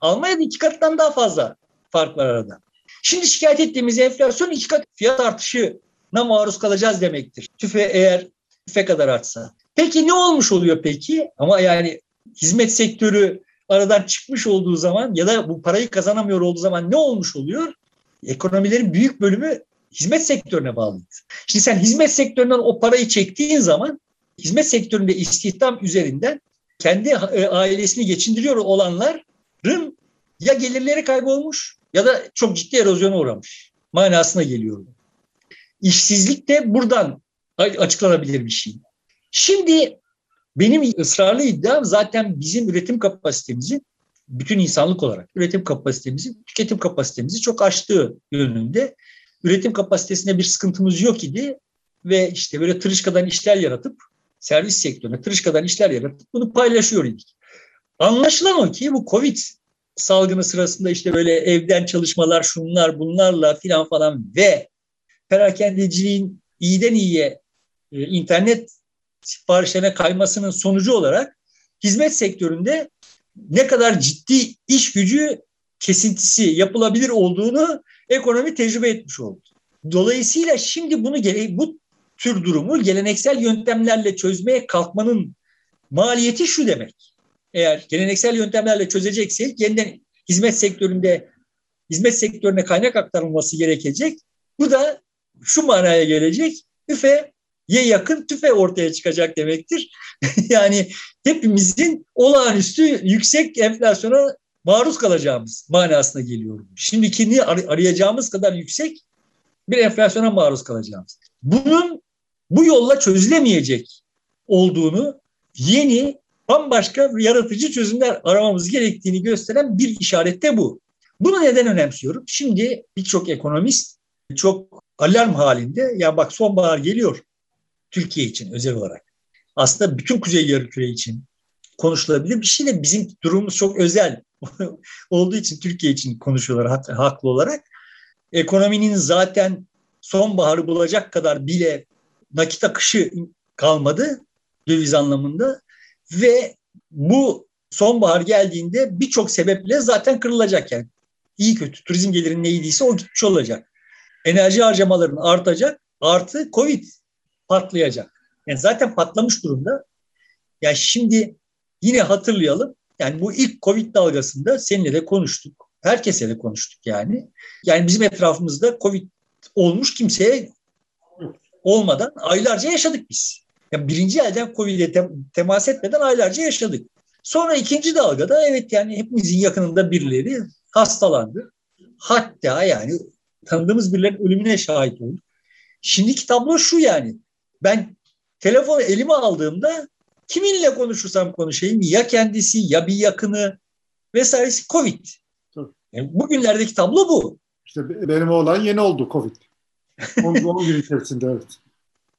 Almanya'da iki katından daha fazla fark var arada. Şimdi şikayet ettiğimiz enflasyon iki kat fiyat artışına maruz kalacağız demektir. Tüfe eğer tüfe kadar artsa. Peki ne olmuş oluyor peki? Ama yani hizmet sektörü aradan çıkmış olduğu zaman ya da bu parayı kazanamıyor olduğu zaman ne olmuş oluyor? Ekonomilerin büyük bölümü hizmet sektörüne bağlıydı. Şimdi sen hizmet sektöründen o parayı çektiğin zaman hizmet sektöründe istihdam üzerinden kendi e, ailesini geçindiriyor olanların ya gelirleri kaybolmuş ya da çok ciddi erozyona uğramış manasına geliyor. İşsizlik de buradan açıklanabilir bir şey. Şimdi benim ısrarlı iddiam zaten bizim üretim kapasitemizi bütün insanlık olarak üretim kapasitemizi, tüketim kapasitemizi çok aştığı yönünde. Üretim kapasitesinde bir sıkıntımız yok idi ve işte böyle tırışkadan işler yaratıp servis sektörüne tırışkadan işler yaratıp bunu paylaşıyor idik. Anlaşılan o ki bu Covid salgını sırasında işte böyle evden çalışmalar şunlar bunlarla filan falan ve perakendeciliğin iyiden iyiye e, internet siparişlerine kaymasının sonucu olarak hizmet sektöründe ne kadar ciddi iş gücü kesintisi yapılabilir olduğunu ekonomi tecrübe etmiş oldu. Dolayısıyla şimdi bunu bu tür durumu geleneksel yöntemlerle çözmeye kalkmanın maliyeti şu demek. Eğer geleneksel yöntemlerle çözeceksek yeniden hizmet sektöründe hizmet sektörüne kaynak aktarılması gerekecek. Bu da şu manaya gelecek. Üfe ye yakın tüfe ortaya çıkacak demektir. yani hepimizin olağanüstü yüksek enflasyona maruz kalacağımız manasına geliyor. Şimdikini arayacağımız kadar yüksek bir enflasyona maruz kalacağımız. Bunun bu yolla çözülemeyecek olduğunu yeni bambaşka yaratıcı çözümler aramamız gerektiğini gösteren bir işaret de bu. Bunu neden önemsiyorum? Şimdi birçok ekonomist çok alarm halinde ya bak sonbahar geliyor Türkiye için özel olarak. Aslında bütün Kuzey Yarımküre için konuşulabilir bir şey de bizim durumumuz çok özel olduğu için Türkiye için konuşuyorlar haklı olarak. Ekonominin zaten sonbaharı bulacak kadar bile nakit akışı kalmadı döviz anlamında ve bu sonbahar geldiğinde birçok sebeple zaten kırılacak yani. İyi kötü turizm gelirinin neydiyse o gitmiş olacak. Enerji harcamaların artacak artı Covid patlayacak. Yani zaten patlamış durumda. Yani şimdi yine hatırlayalım. Yani bu ilk Covid dalgasında seninle de konuştuk. Herkese de konuştuk yani. Yani bizim etrafımızda Covid olmuş kimseye olmadan aylarca yaşadık biz. Yani birinci elden Covid'e temas etmeden aylarca yaşadık. Sonra ikinci dalgada evet yani hepimizin yakınında birileri hastalandı. Hatta yani tanıdığımız birilerinin ölümüne şahit olduk. Şimdiki tablo şu yani. Ben telefonu elime aldığımda kiminle konuşursam konuşayım ya kendisi ya bir yakını vesairesi Covid. Yani bugünlerdeki tablo bu. İşte benim oğlan yeni oldu Covid. 10 gün içerisinde evet.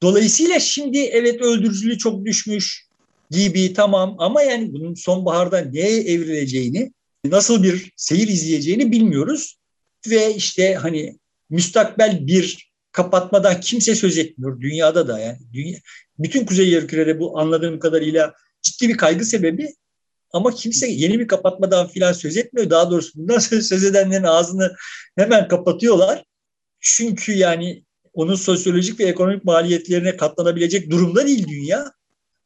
Dolayısıyla şimdi evet öldürücülüğü çok düşmüş gibi tamam ama yani bunun sonbaharda neye evrileceğini, nasıl bir seyir izleyeceğini bilmiyoruz. Ve işte hani müstakbel bir kapatmadan kimse söz etmiyor dünyada da yani. Dünya, bütün kuzey yarımkürede bu anladığım kadarıyla ciddi bir kaygı sebebi ama kimse yeni bir kapatmadan filan söz etmiyor. Daha doğrusu bundan söz edenlerin ağzını hemen kapatıyorlar. Çünkü yani onun sosyolojik ve ekonomik maliyetlerine katlanabilecek durumda değil dünya.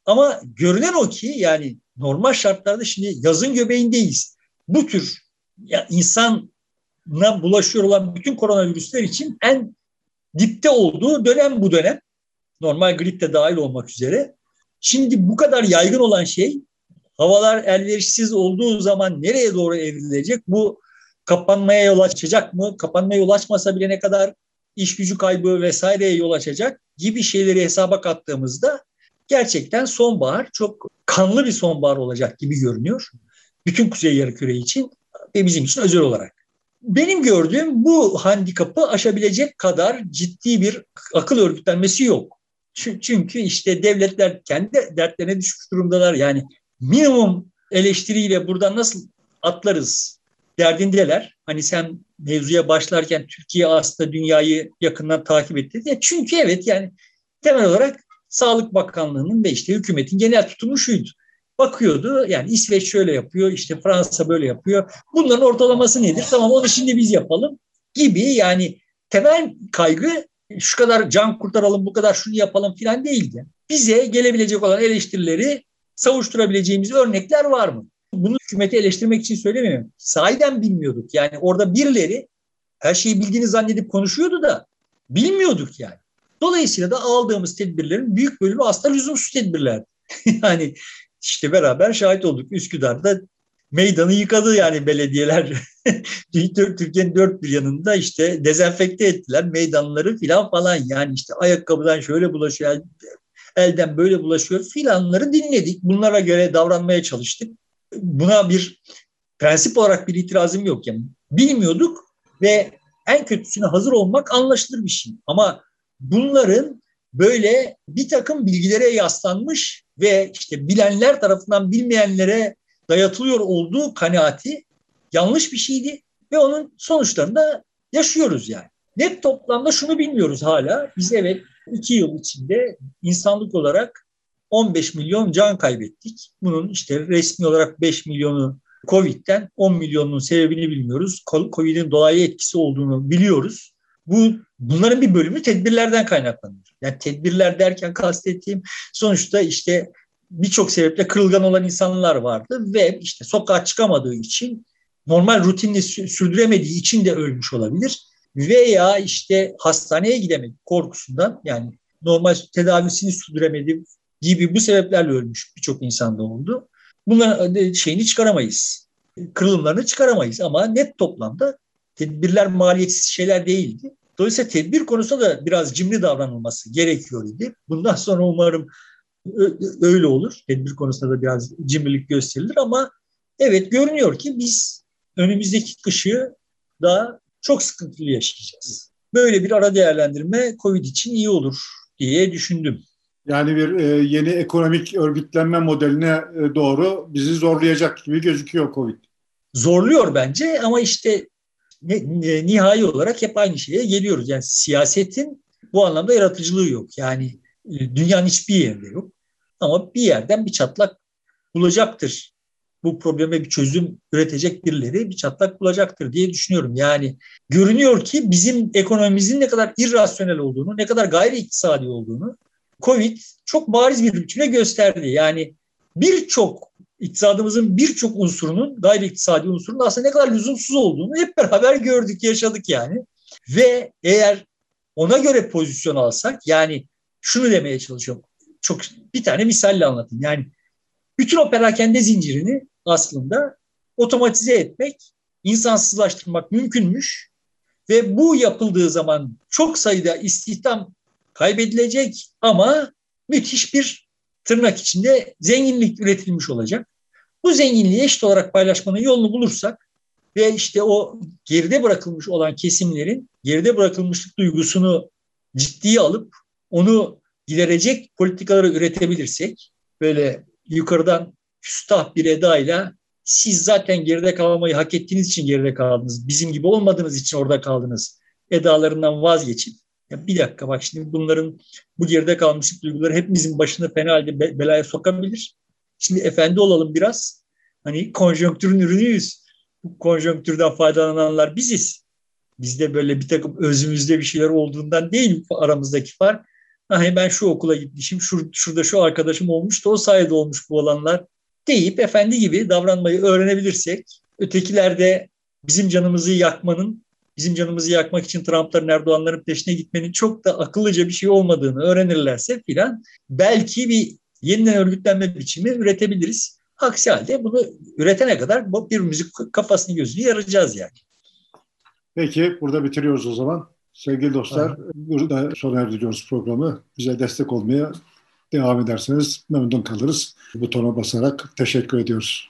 Ama görünen o ki yani normal şartlarda şimdi yazın göbeğindeyiz. Bu tür ya insana bulaşıyor olan bütün koronavirüsler için en dipte olduğu dönem bu dönem. Normal grip de dahil olmak üzere. Şimdi bu kadar yaygın olan şey havalar elverişsiz olduğu zaman nereye doğru evrilecek? Bu kapanmaya yol açacak mı? Kapanmaya yol açmasa bile ne kadar iş gücü kaybı vesaireye yol açacak gibi şeyleri hesaba kattığımızda gerçekten sonbahar çok kanlı bir sonbahar olacak gibi görünüyor. Bütün Kuzey Yarımküre için ve bizim için özel olarak. Benim gördüğüm bu handikapı aşabilecek kadar ciddi bir akıl örgütlenmesi yok. Çünkü işte devletler kendi dertlerine düşmüş durumdalar. Yani minimum eleştiriyle buradan nasıl atlarız derdindeler. Hani sen mevzuya başlarken Türkiye aslında dünyayı yakından takip etti diye. Çünkü evet yani temel olarak Sağlık Bakanlığı'nın ve işte hükümetin genel tutumu şuydu. Bakıyordu yani İsveç şöyle yapıyor, işte Fransa böyle yapıyor. Bunların ortalaması nedir? Tamam onu şimdi biz yapalım gibi yani temel kaygı şu kadar can kurtaralım, bu kadar şunu yapalım filan değildi. Bize gelebilecek olan eleştirileri savuşturabileceğimiz örnekler var mı? Bunu hükümeti eleştirmek için söylemiyorum. Sahiden bilmiyorduk. Yani orada birileri her şeyi bildiğini zannedip konuşuyordu da bilmiyorduk yani. Dolayısıyla da aldığımız tedbirlerin büyük bölümü aslında lüzumsuz tedbirler. yani işte beraber şahit olduk. Üsküdar'da meydanı yıkadı yani belediyeler. Türkiye'nin dört bir yanında işte dezenfekte ettiler meydanları filan falan. Yani işte ayakkabıdan şöyle bulaşıyor, elden böyle bulaşıyor filanları dinledik. Bunlara göre davranmaya çalıştık. Buna bir prensip olarak bir itirazım yok. Yani bilmiyorduk ve en kötüsüne hazır olmak anlaşılır bir şey. Ama bunların böyle bir takım bilgilere yaslanmış ve işte bilenler tarafından bilmeyenlere dayatılıyor olduğu kanaati yanlış bir şeydi ve onun sonuçlarını da yaşıyoruz yani. Net toplamda şunu bilmiyoruz hala. Biz evet iki yıl içinde insanlık olarak 15 milyon can kaybettik. Bunun işte resmi olarak 5 milyonu Covid'den 10 milyonun sebebini bilmiyoruz. Covid'in dolaylı etkisi olduğunu biliyoruz. Bu bunların bir bölümü tedbirlerden kaynaklanıyor. Yani tedbirler derken kastettiğim sonuçta işte birçok sebeple kırılgan olan insanlar vardı ve işte sokağa çıkamadığı için normal rutinini sürdüremediği için de ölmüş olabilir. Veya işte hastaneye gidemedi korkusundan yani normal tedavisini sürdüremedi gibi bu sebeplerle ölmüş birçok insanda oldu. Bunların şeyini çıkaramayız. Kırılımlarını çıkaramayız ama net toplamda tedbirler maliyetsiz şeyler değildi. Dolayısıyla tedbir konusunda da biraz cimri davranılması gerekiyor idi. Bundan sonra umarım öyle olur. Tedbir konusunda da biraz cimrilik gösterilir ama evet görünüyor ki biz önümüzdeki kışı da çok sıkıntılı yaşayacağız. Böyle bir ara değerlendirme COVID için iyi olur diye düşündüm. Yani bir e, yeni ekonomik örgütlenme modeline e, doğru bizi zorlayacak gibi gözüküyor Covid. Zorluyor bence ama işte nihai olarak hep aynı şeye geliyoruz. Yani siyasetin bu anlamda yaratıcılığı yok. Yani e, dünyanın hiçbir yerinde yok. Ama bir yerden bir çatlak bulacaktır. Bu probleme bir çözüm üretecek birileri bir çatlak bulacaktır diye düşünüyorum. Yani görünüyor ki bizim ekonomimizin ne kadar irrasyonel olduğunu, ne kadar gayri iktisadi olduğunu Covid çok bariz bir biçimde gösterdi. Yani birçok iktisadımızın birçok unsurunun, gayri iktisadi unsurunun aslında ne kadar lüzumsuz olduğunu hep beraber gördük, yaşadık yani. Ve eğer ona göre pozisyon alsak, yani şunu demeye çalışıyorum. Çok bir tane misalle anlatayım. Yani bütün o perakende zincirini aslında otomatize etmek, insansızlaştırmak mümkünmüş. Ve bu yapıldığı zaman çok sayıda istihdam kaybedilecek ama müthiş bir tırnak içinde zenginlik üretilmiş olacak. Bu zenginliği eşit olarak paylaşmanın yolunu bulursak ve işte o geride bırakılmış olan kesimlerin geride bırakılmışlık duygusunu ciddiye alıp onu giderecek politikaları üretebilirsek böyle yukarıdan küstah bir edayla siz zaten geride kalmayı hak ettiğiniz için geride kaldınız. Bizim gibi olmadığınız için orada kaldınız. Edalarından vazgeçin. Ya bir dakika bak şimdi bunların bu geride kalmışlık duyguları hepimizin başını fena halde belaya sokabilir. Şimdi efendi olalım biraz. Hani konjonktürün ürünüyüz. Bu konjonktürden faydalananlar biziz. Bizde böyle bir takım özümüzde bir şeyler olduğundan değil aramızdaki fark. Hani ben şu okula gitmişim, şur, şurada şu arkadaşım olmuş da o sayede olmuş bu olanlar deyip efendi gibi davranmayı öğrenebilirsek, ötekilerde bizim canımızı yakmanın, bizim canımızı yakmak için Trump'ların, Erdoğan'ların peşine gitmenin çok da akıllıca bir şey olmadığını öğrenirlerse filan belki bir yeniden örgütlenme biçimi üretebiliriz. Aksi halde bunu üretene kadar birbirimizi kafasını gözünü yaracağız yani. Peki burada bitiriyoruz o zaman. Sevgili dostlar, Aha. burada sona erdiriyoruz programı. Bize destek olmaya devam ederseniz memnun kalırız. Butona basarak teşekkür ediyoruz.